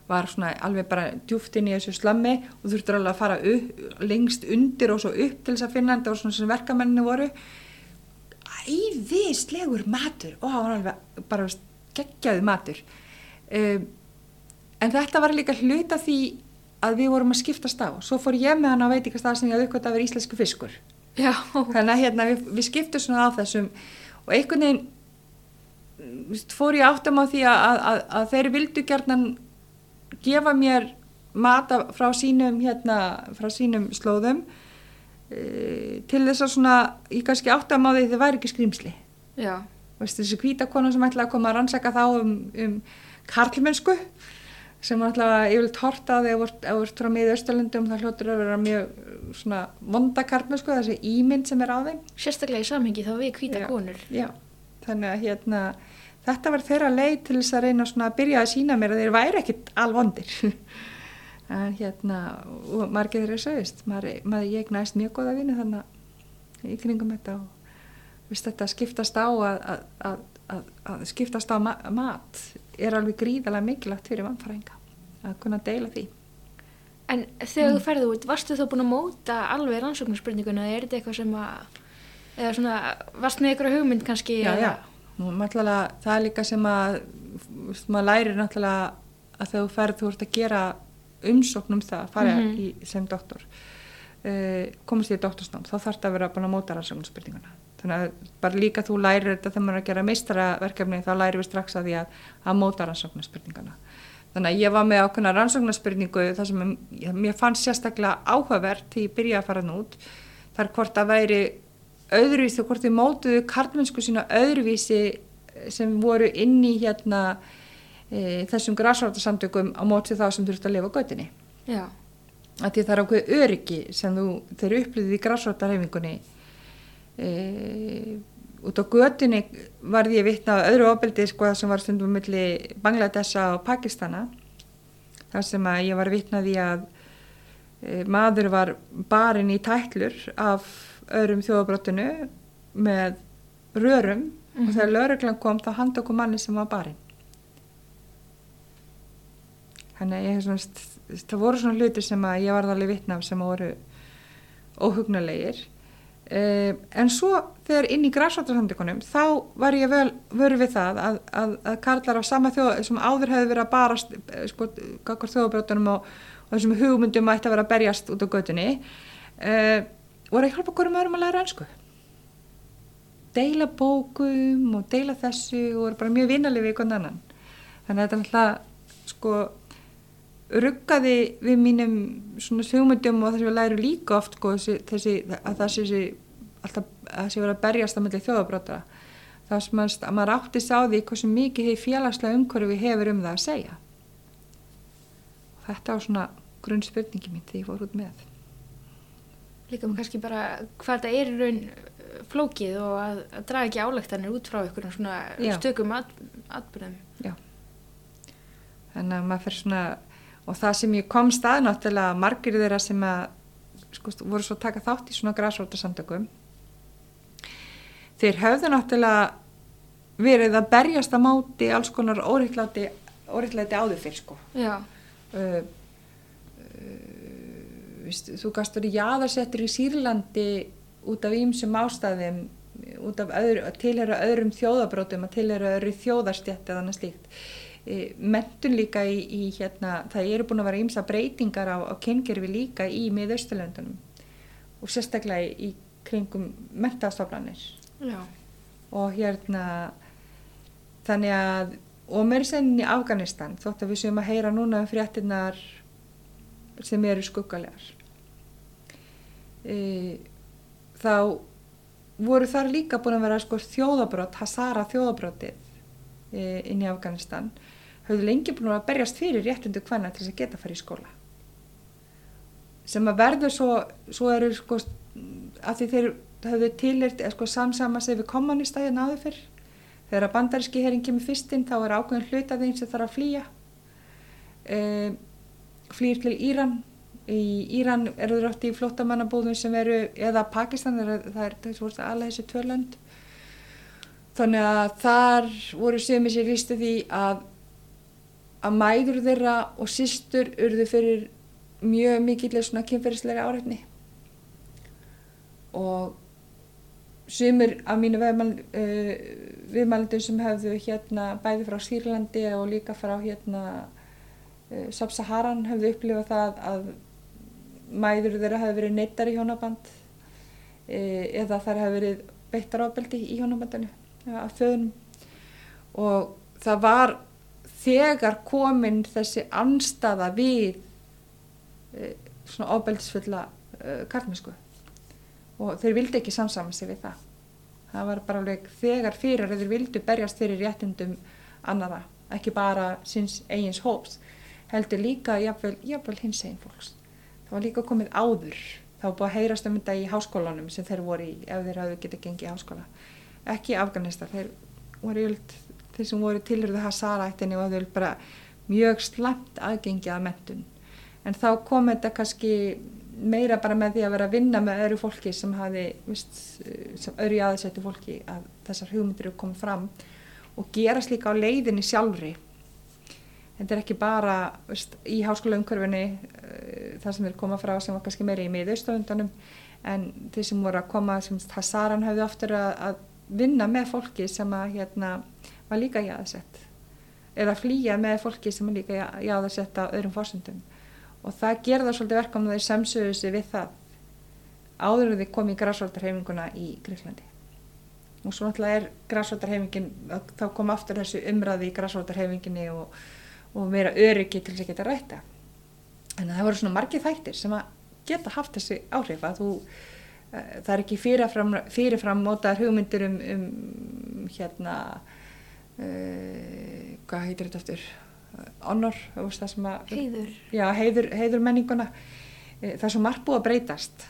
var svona alveg bara djúft inn í þessu slammi og þurftur alveg að fara upp, lengst undir og svo upp til þess að finna þetta og svona sem verkamenninu voru. Æðislegur matur. Og það var alveg bara geggjaði matur. Um, en þetta var líka hluta því að við vorum að skiptast á svo fór ég með hann á veitikastað sem ég hafði uppgötta að vera íslensku fiskur. Já. þannig að hérna, við, við skiptum svona á þessum og einhvern veginn fór ég áttum á því að, að, að þeir vildu gerðan gefa mér mata frá sínum, hérna, frá sínum slóðum e, til þess að svona, ég kannski átti að máði þið væri ekki skrýmsli þessi kvítakona sem ætlaði að koma að rannsaka þá um, um karlmennsku sem ætlaði yfirlega tortaði ef þú ert frá miða Östalundum það hljóttur að vera mjög svona vonda karlmennsku, þessi ímynd sem er á þeim. Sérstaklega í samhengi þá við kvítakonur Já, já. Þannig að hérna þetta var þeirra leið til þess að reyna að byrja að sína mér að þeir væri ekkit alvondir en hérna og margir þeirra sögist maður, maður ég næst mjög góða vini þannig í kringum þetta og viðst þetta skiptast á að, að, að, að skiptast á ma mat er alveg gríðalega mikilvægt fyrir mannfræðinga að kunna deila því En þegar mm. þú ferði út, varstu þú búin að móta alveg rannsóknarspurninguna eða er þetta eitthvað sem að eða svona, varst með eitthvað hugmynd kannski? Já, já það er líka sem að maður lærir náttúrulega að þegar þú ferð þú ert að gera umsóknum það að fara mm -hmm. í, sem doktor. Uh, komast í doktorsnám þá þarf það að vera búin að móta rannsóknarspurninguna. Þannig að bara líka þú lærir þetta þegar maður er að gera meistaraverkefni þá lærir við strax að því að, að móta rannsóknarspurninguna. Þannig að ég var með ákveðna rannsóknarspurningu þar sem mér fannst sérstaklega áhugavert því ég byrjaði að fara nút þar hvort að væri öðruvísi og hvort þið mótuðu karlmennsku sína öðruvísi sem voru inn í hérna e, þessum græsvartarsamtökum á mótið þá sem þurft að lifa göttinni Já. Að því það er ákveð öryggi sem þú, þeir upplýðið í græsvartarhefingunni e, út á göttinni varði ég vittna á öðru ofbeldi sko sem var stundum melli Bangladesa og Pakistana þar sem að ég var vittnaði að e, maður var barinn í tætlur af öðrum þjóðabróttinu með rörum. Mm og mhm. þegar lauruglan kom þá handa okkur manni sem var barinn. Þannig að ég svona, það voru svona hlutir sem að ég var alveg vittna af sem voru óhugnulegir eh, en svo þegar inn í græsvartarsamtökunum þá var ég vel vörð við það að, að, að karlar á sama þjóð sem áður hefði verið að barast eh, sko, þjóðabróttunum og, og þessum hugmyndum að vera að berjast út á götunni eða voru að hjálpa hverjum öðrum að læra ennsku deila bókum og deila þessu og voru bara mjög vinalið við einhvern annan. Þannig að þetta alltaf sko ruggaði við mínum svona þjómundum og þess að við læru líka oft sko, þessi, að það sé alltaf að sé verið að berjast að myndi þjóðabróta þá sem maður, maður átti sá því hversu mikið því félagslega umhverfi hefur um það að segja. Og þetta var svona grunn spurningi mín því ég fór út með Líka með kannski bara hvað þetta er í raun uh, flókið og að, að draga ekki álegtanir út frá ykkur svona Já. stökum at, atbyrðum þannig að maður fyrir svona og það sem ég kom stað náttúrulega margir þeirra sem að sko, voru svo taka þátt í svona græsrótasamtökum þeir höfðu náttúrulega verið að berjast að máti alls konar óriðlæti áður fyrir sko. Já, uh, viðst, þú gastur í jaðarsettur í Sýrlandi út af ýmsum ástæðum út af öðru, að tilhera öðrum þjóðabrótum að tilhera öðru þjóðarstjætt eða annað slíkt. E, mentun líka í, í hérna, það eru búin að vera ýmsa breytingar á, á kyngerfi líka í miðausturlöndunum og sérstaklega í, í kringum mentastoflanir og hérna þannig að og mér senn í Afganistan þótt að við séum að heyra núna um fréttinnar sem eru skuggalegar. E, þá voru þar líka búin að vera sko þjóðabrott, Hazara þjóðabrotið e, inn í Afganistan. Höfðu lengi búin að berjast fyrir réttundu hvenna til þess að geta að fara í skóla. Sem að verður svo, svo eru sko að því þeir höfðu tilert sko, samsama sig við kommunistæðin áður fyrr. Þegar að bandaríski herin kemur fyrstinn þá er ákveðin hlut af þeim sem þarf að flýja. E, flýr til Íran. Í Íran eru þeir átt í flottamannabúðum sem eru, eða Pakistan það er, alveg þessi tvörlönd þannig að þar voru sem sér lístu því að að mæður þeirra og systur urðu fyrir mjög mikillega svona kynferðislega áreitni. Og sumir af mínu uh, viðmælendum sem hefðu hérna bæði frá Sýrlandi og líka frá hérna uh, Sab-Saharan hefðu upplifað það að mæður þeirra hefðu verið neittar í hjónaband uh, eða þar hefðu verið beittar ábeldi í hjónabandinu af föðunum. Og það var þegar komin þessi anstaða við svona ábeldisfulla kartmennsku og þeir vildi ekki samsama sig við það. Það var bara alveg þegar fyrir að þeir vildu berjast fyrir réttindum annara, ekki bara síns eigins hóps, heldur líka jafnvel, jafnvel hins eigin fólks. Það var líka komið áður, það var búið að heyrast um þetta í háskólanum sem þeir voru í ef þeir hafðu getið gengið í háskóla. Ekki Afganistar, þeir voru jöld þeir sem voru tilurðu Hazara-ættinni og þeir bara mjög slemt aðgengið að mentun. En þá kom þetta kannski meira bara með því að vera að vinna með öðru fólki sem hafi, vist, sem öðru í aðsættu fólki að þessar hugmyndir eru komið fram og gerast líka á leiðinni sjálfri. Þetta er ekki bara vist, í háskóla umhverfinni uh, það sem er komað frá sem var kannski meira í miðaustöfundanum en þeir sem voru að koma, sem Hassaran hafði oftur að, að vinna með fólki sem að hérna var líka í aðsett eða flýja með fólki sem er líka í aðsett á öðrum fórsöndum og það gerða svolítið verkefni þeir samsöðu sig við það áður en þeir komi í græsvöldarhefinguna í Gríklandi og svo náttúrulega er græsvöldarhefingin þá kom aftur þessu umræði í græsvöldarhefinginni og, og meira öryggi til þess að geta rætta en það voru svona margið þættir sem að geta haft þessi áhrif að þú uh, það er ekki fyrirfram, fyrirfram mótaðar hugmyndir um, um hérna uh, hvað heitir þetta eftir honor heiður. Já, heiður, heiður menninguna. Það er svo margt búið að breytast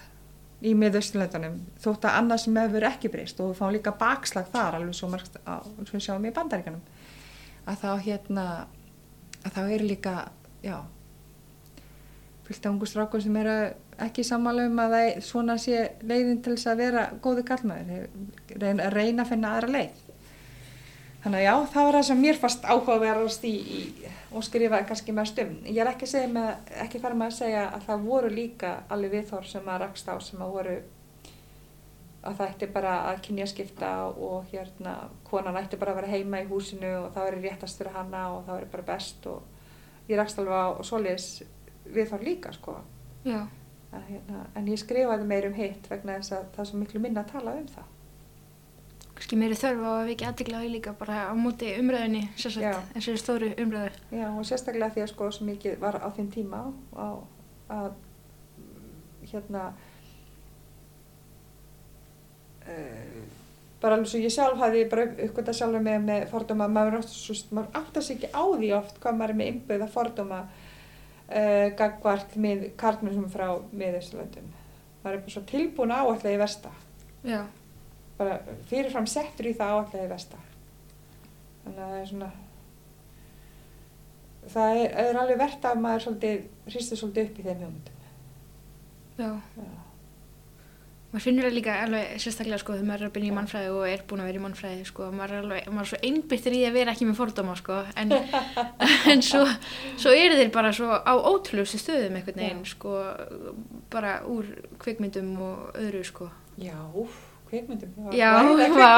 í miðausturlöndunum þótt að annað sem hefur ekki breyst og við fáum líka bakslag þar alveg svo margt á, svo við sjáum í bandaríkanum að þá hérna að þá eru líka já fylgta ungu strákur sem eru ekki sammála um að það svona sé leiðin til þess að vera góði kallmaður reyna, reyna að finna aðra leið Þannig að já, það var það sem mér fast áhugaverðast í, í og skrifaði kannski mest um. Ég er ekki, með, ekki fara með að segja að það voru líka alveg viðþór sem að rakst á sem að voru að það ætti bara að kynja skipta og hérna konan ætti bara að vera heima í húsinu og það veri réttast fyrir hanna og það veri bara best og ég rakst alveg á svoleiðis viðþór líka sko. Að, hérna, en ég skrifaði meir um hitt vegna þess að það er svo miklu minna að tala um það kannski meiri þörf á að vikið aðdeglaði líka bara á móti umræðinni sérstaklega þessari stóru umræðu. Já og sérstaklega því að sko svo mikið var á þeim tíma á, að hérna bara alveg svo ég sjálf hafði bara uppgötta sjálfur með, með fordóma. Maður áttar sig ekki á því oft hvað maður er með innbyggða fordóma uh, gagvart með karlmennum frá miðausturlöndum. Maður er bara svo tilbúin áallega í versta. Já, bara fyrirfram settur í það áallega í versta. Þannig að það er svona það er, er alveg verðt að maður svolítið hristir svolítið upp í þeim hugmyndum. Já. Já. Maður finnur það líka alveg sérstaklega sko þegar maður er að byrja í mannfræði og er búin að vera í mannfræði sko. Maður er alveg, maður er svo einbyttur í að vera ekki með fordóma sko. En, en svo, svo eru þeir bara svo á ótrúlustu stöðum einhvern veginn sko. Bara úr kvikmyndum og öðru sko. Já, kveikmyndum Já, það vá.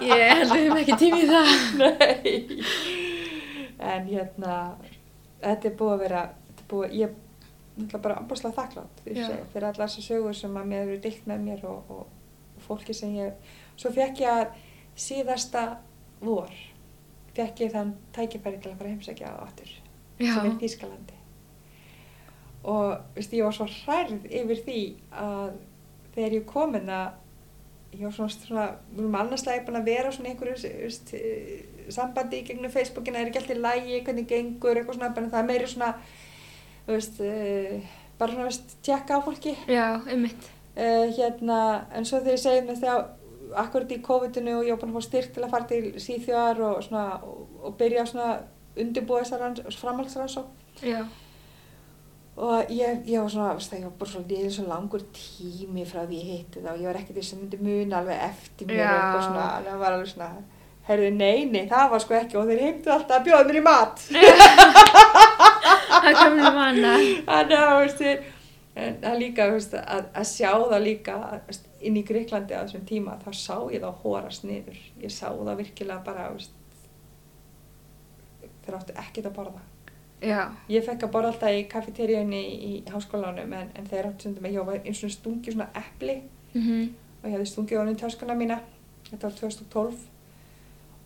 Ég held að við hefum ekki tími í það. Nei, en hérna, þetta er búið að vera, þetta er búið, ég náttúrulega bara ambaslega þakklátt fyrir, allar þessar sögur sem að mér hefur dilt með mér og, og, og fólki sem ég, svo fekk ég að síðasta vor, fekk ég þann tækifæri til að fara heimsækja á Já, sem er Þýskalandi. Og, veist, ég var svo hrærð yfir því að þegar ég kom inn að ég var svona, svona, við erum annarslega búin að vera svona einhverju veist, sambandi í gegnum Facebookina, er ekki alltaf lægi, hvernig gengur, eitthvað svona, það er meiri svona, þú veist, uh, bara svona, veist, tjekka á fólki. já, einmitt. Uh, hérna, en svo þegar ég segið mig þegar akkurat í COVID-inu og ég var búin að fá styrk til að fara til síþjóðar og svona, og, og byrja svona undirbúa þessar framhaldsrannsók Já, og ég, ég var svona, veist það, ég var bara svo liðið svo langur tími frá því ég hitti það og ég var ekkert því sem myndi muna alveg eftir mér eitthvað svona, en það var alveg svona, heyrðu, nei, nei, það var sko ekki og þeir heimtu alltaf að bjóða mér í mat. það kom mér manna. Að, það líka, veist, að, að sjá það líka veist, inn í Greiklandi á þessum tíma, þá sá ég það hórast niður. Ég sá það virkilega bara, þeir áttu ekkert að borða. Já, Ég fekk að borða alltaf í kafeteríunni í, háskólanum en, en þeir áttu sem ég var eins og stungið svona epli mhm, og ég hefði stungið honum í töskuna mína þetta var 2012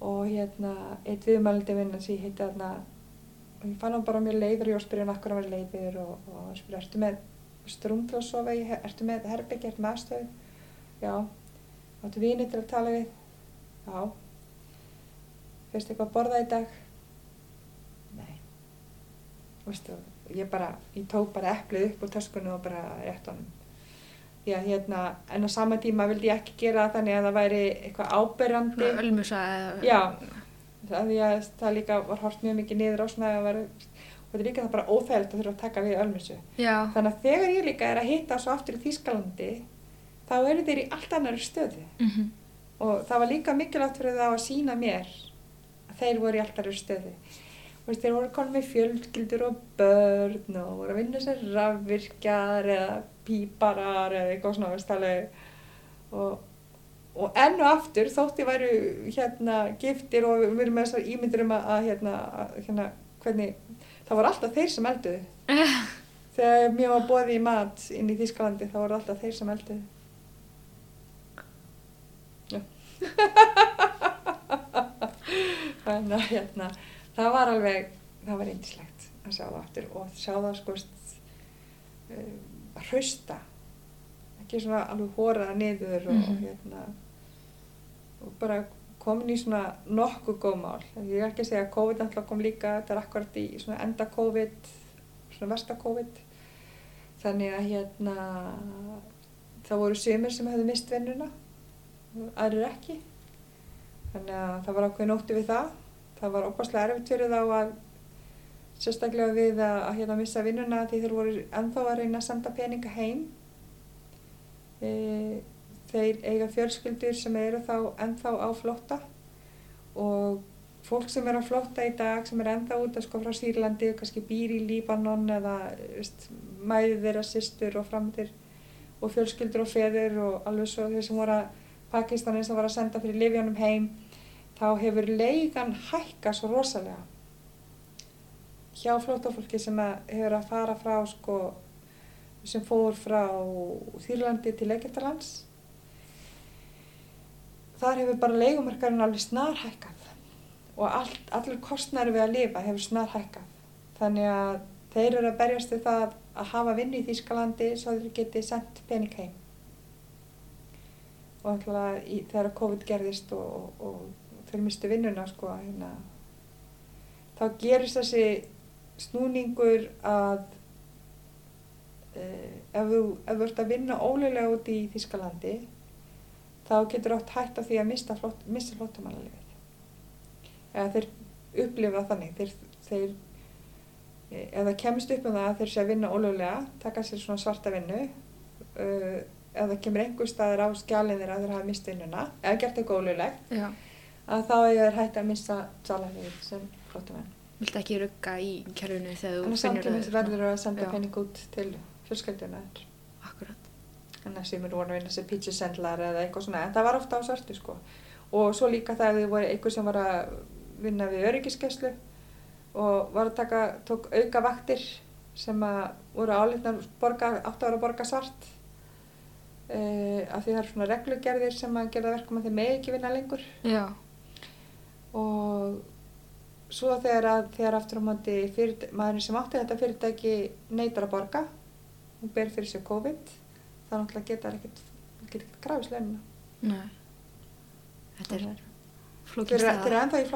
og hérna eitt viðmældi vinnan sem ég hitti þarna og ég fann hann bara mér leiður og ég að spyrja hann akkur hann var leiður og, og hann spyrja, ertu með strúm til að sofa í, ertu með herbyggi, ertu með aðstöðu já, áttu vini til að tala við? Já. Fyrst eitthvað að borða í dag? Nei. Vistu, ég bara, ég tók bara eplið upp úr töskunni og bara rétt honum. Já, hérna, en á sama tíma vildi ég ekki gera það þannig að það væri eitthvað áberandi. ölmusa eða... Já, það, að það líka var hort mjög mikið niður á svona var, og þetta er líka það bara óþægilt að þurfa að taka við. Já, Þannig að þegar ég líka er að hitta svo aftur í Þýskalandi, þá eru þeir í allt annari stöðu. mhm, Og það var líka mikilvægt fyrir þá að sína mér að þeir voru í allt annari stöðu. Veist, þeir voru konum með fjölskyldur og börn og voru að vinna sér rafvirkjar eða píparar eða eitthvað svona. Og, og enn og aftur þótti væru hérna giftir og við erum með þessar ímyndir um að, hérna, hérna, hvernig, það voru alltaf þeir sem elduðu. Þegar mér var bóðið í mat inn í Þýskalandi þá voru alltaf þeir sem elduðu. Þannig að hérna, það var alveg, það var eindislegt að sjá það aftur og sjá það sko uh, að hrausta, ekki svona alveg hóraða niður og, Mhm. hérna, og bara komin í svona nokkuð góð mál. Ég er ekki að segja að COVID alltaf kom líka, þetta er akkurat í svona enda COVID, svona versta COVID. Þannig að hérna, það voru sömur sem hefðu mist vinnuna, aðrir ekki. Þannig að það var ákveðin ótti við það. Það var opaslega erfitt fyrir þá að sérstaklega við að, að hérna missa vinnuna því þeir voru ennþá að reyna að senda peninga heim. E, þeir eiga fjölskyldur sem eru þá ennþá á flótta. Og fólk sem er á flótta í dag sem er ennþá út að sko frá Sýrlandi kannski býr í Líbanon eða veist, mæði þeirra systur og framtir og fjölskyldur og feður og alveg svo þeir sem voru að Pakistanin sem var að senda fyrir Livjónum heim þá hefur leigan hækka svo rosalega hjá flótafólki sem að hefur að fara frá sko sem fór frá Þýrlandi til Egyptalands þar hefur bara leigumarkarinn alveg snarhækkað. Og allt, allur kostnæri við að lifa hefur snarhækkað. Þannig að þeir eru að berjast við það að hafa vinnu í Þýskalandi svo þeir geti sendt pening heim. Og alltaf í, þegar COVID gerðist og, og, og þeir mistu vinnuna sko hérna þá gerist þessi snúningur að uh, ef þú ert að vinna ólega út í Þískalandi þá getur átt hægt af því að mista flottamannalefið eða þeir upplifa þannig þeir, þeir eh, það kemst upp um það að þeir sé að vinna ólega taka sér svona svarta vinnu ef það kemur einhver staður á skjálinn þeirra að þeir hafa mist vinnuna eða gert eitthvað ólulegt Já. að þá er þeir hægt að missa dvalarleyfið sem flottamenn Viltu ekki rugga í kerfinu þegar þú samtímis það verður að senda penning út til fjölskylduna þér. Þannig að sem eru voru að vinna sem pítsisendlar eða eitthvað svona, en það var ofta á svartu sko og svo líka það að þið voru einhver sem var að vinna við öryggiskeslu og var að taka, tók auka vaktir sem að voru álitnar borga, átt vera að borga svart uh, af því það eru svona reglugerðir sem að gera verkum að þeir megi ekki vinna lengur Já. og svo þegar, að, þegar aftur á fyrirtæ- maðurinn sem átti þetta fyrirtæki neytar að borga og ber fyrir sér COVID þá náttúrulega geta það ekkert geta ekkert grafis launina. Þetta er staða. þeir eru ennþá í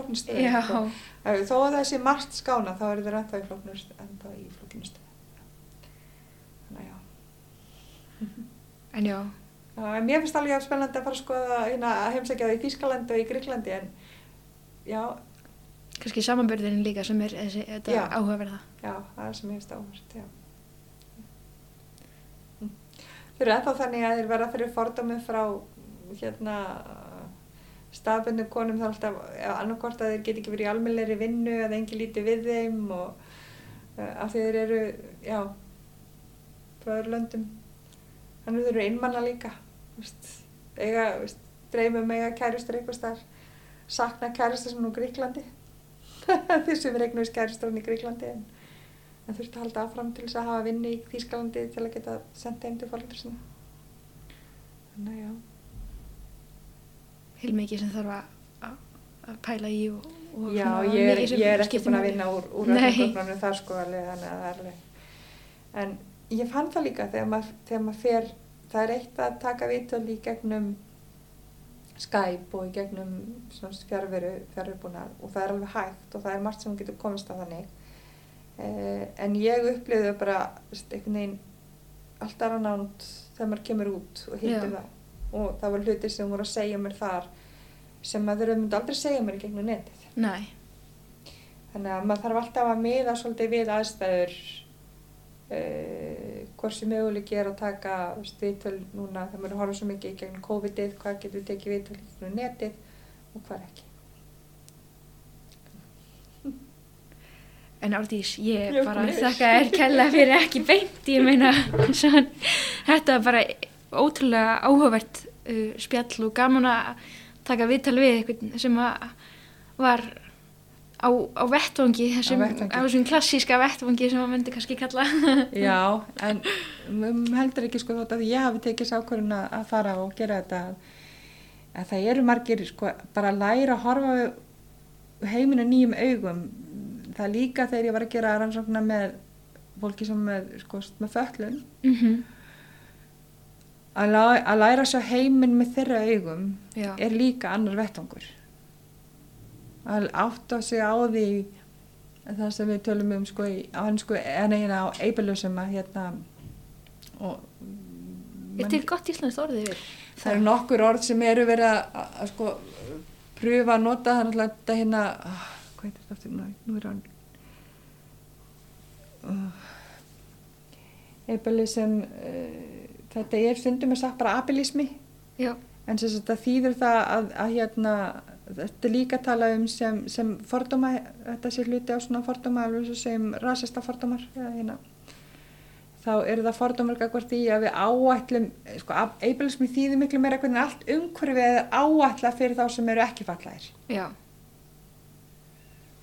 Já. sko. Þó að það sé margt skána þá eru þeir ennþá í flóknir ennþá í flóknir stöðu þannig að já En já, en mér finnst alveg spennandi að fara að skoða hérna, heimsækja það í Þýskalandi og í Gríklandi en já, kannski samanbörðin líka sem er þessi, þetta áhugaverða. Já, það er sem ég finnst áhvert, já. Mm. Þeir eru ennþá þannig að þeir verða fyrir fordómið frá hérna stafbundu konum þá alltaf annarkort að þeir get ekki verið í almennleiri vinnu eða engi líti við þeim og af því þeir eru, já, frá öðru löndum. Þannig þeir eru einmanna líka, veist, eiga, veist, dreymum eiga kærustur eitthvað starf, sakna kærustur sem nú Gríklandi. þeir sem eignast kærustur hann í Gríklandi en en þurfti að halda áfram til þess að hafa vinni í Þýskalandi til að geta senda heim til fólkdur sinna. Þannig að já. Heilmikið sem þarf að, að, pæla í og, og Já, svona ég er, ég er ekki búin að vinna úr, úr öllum þar sko alveg, þannig að það er alveg. En ég fann það líka þegar maður, þegar maður fer, það er eitt að taka viðtöl í gegnum Skype og í gegnum fjárveru, fjárverubúnar og það er alveg hægt og það er margt sem getur komist að þannig. Eh, en ég upplifði bara einhvern veginn allt aðra nánd þegar maður kemur út og hittir það og það var hlutir sem voru að segja mér þar sem að þeir myndi aldrei segja mér í gegnum netið. Nei, Þannig að maður þarf alltaf að miða svolítið við aðstæður uh, hversu möguleik er að taka viðtöl núna þegar maður horfður svo mikið í gegnum COVID-ið, hvað getur við tekið viðtöl í gegnum netið og hvað ekki. En Árdís, ég bara þakka þér kella fyrir ekki beint, ég meina, svona, þetta var bara ótrúlega áhugavert uh, spjall og gaman að taka viðtal við eitthvað sem var á, á vettvangi, þessum, vettvangi. á þessum klassíska vettvangi sem maður myndi kannski kalla. Já, en heldur ekki sko þótt að ég hafi tekið sákvörun að fara og gera þetta að það eru margir sko bara að læra að horfa á heiminu nýjum augum það er líka þegar ég var að gera rannsóknar með fólki sem með, sko, með föllun mm að, lá- að læra sjá heiminn með þeirra augum Já, er líka annar vettvangur. Að átta sig á því það sem við tölum um sko, sko, en eigin á eibilösum að hérna og þetta er gott íslenskt orðið yfir. það eru nokkur orð sem eru verið að, að, að sko pröfa að nota það náttúrulega hérna hvað heitir þetta aftur, nú, er hann uh, eibilism uh, þetta er stundum er sagt bara abilismi Já, En sem sagt það þýður það að, að hérna, þetta er líka að tala um sem, sem fordóma, þetta sé hluti á svona fordóma, alveg svo sem rasista fordómar, eða hérna. Þá eru það fordómar gagvart í að við áætlum, sko, eibilismi þýðir miklu meira hvernig allt umhverfið er áætla fyrir þá sem eru ekki fallaðir. já,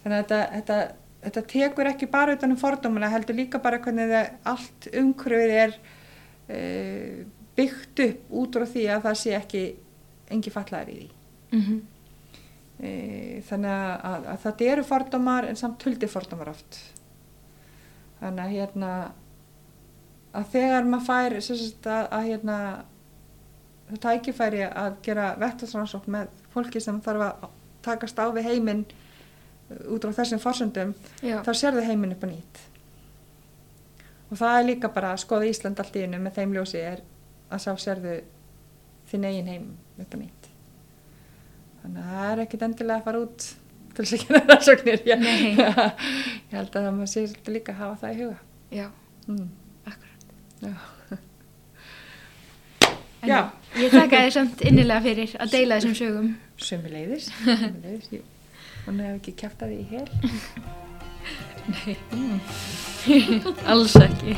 Þannig að þetta, þetta, þetta tekur ekki bara utan um fordómana, heldur líka bara hvernig það, allt umhverfið er uh, byggt upp út frá því að það sé ekki engi fallaðir í því. mm E, þannig að, að, að þetta eru fordómar en samt huldi fordómar oft þannig að hérna að þegar maður fær sagt, að, að hérna tækifæri að gera vettarsrannsókn með fólki sem þarf að takast á við heiminn út á þessum forsöndum Já. þá sérðu heiminn upp á nýtt og það er líka bara að skoða Ísland allt í einu með þeim ljósi er að sá sérðu þinn eigin heim upp á nýtt þannig að það er ekkit endilega að fara út til þess að gera rannsóknir ég, held að það maður sé svolítið líka að hafa það í huga Já, mm. akkurat. Já. En Já. Ég þakka þér samt innilega fyrir að deila þessum sögum. Sömuleiðis, sömuleiðis, ég, hún hefði ekki kæft að því í hel. Alls ekki.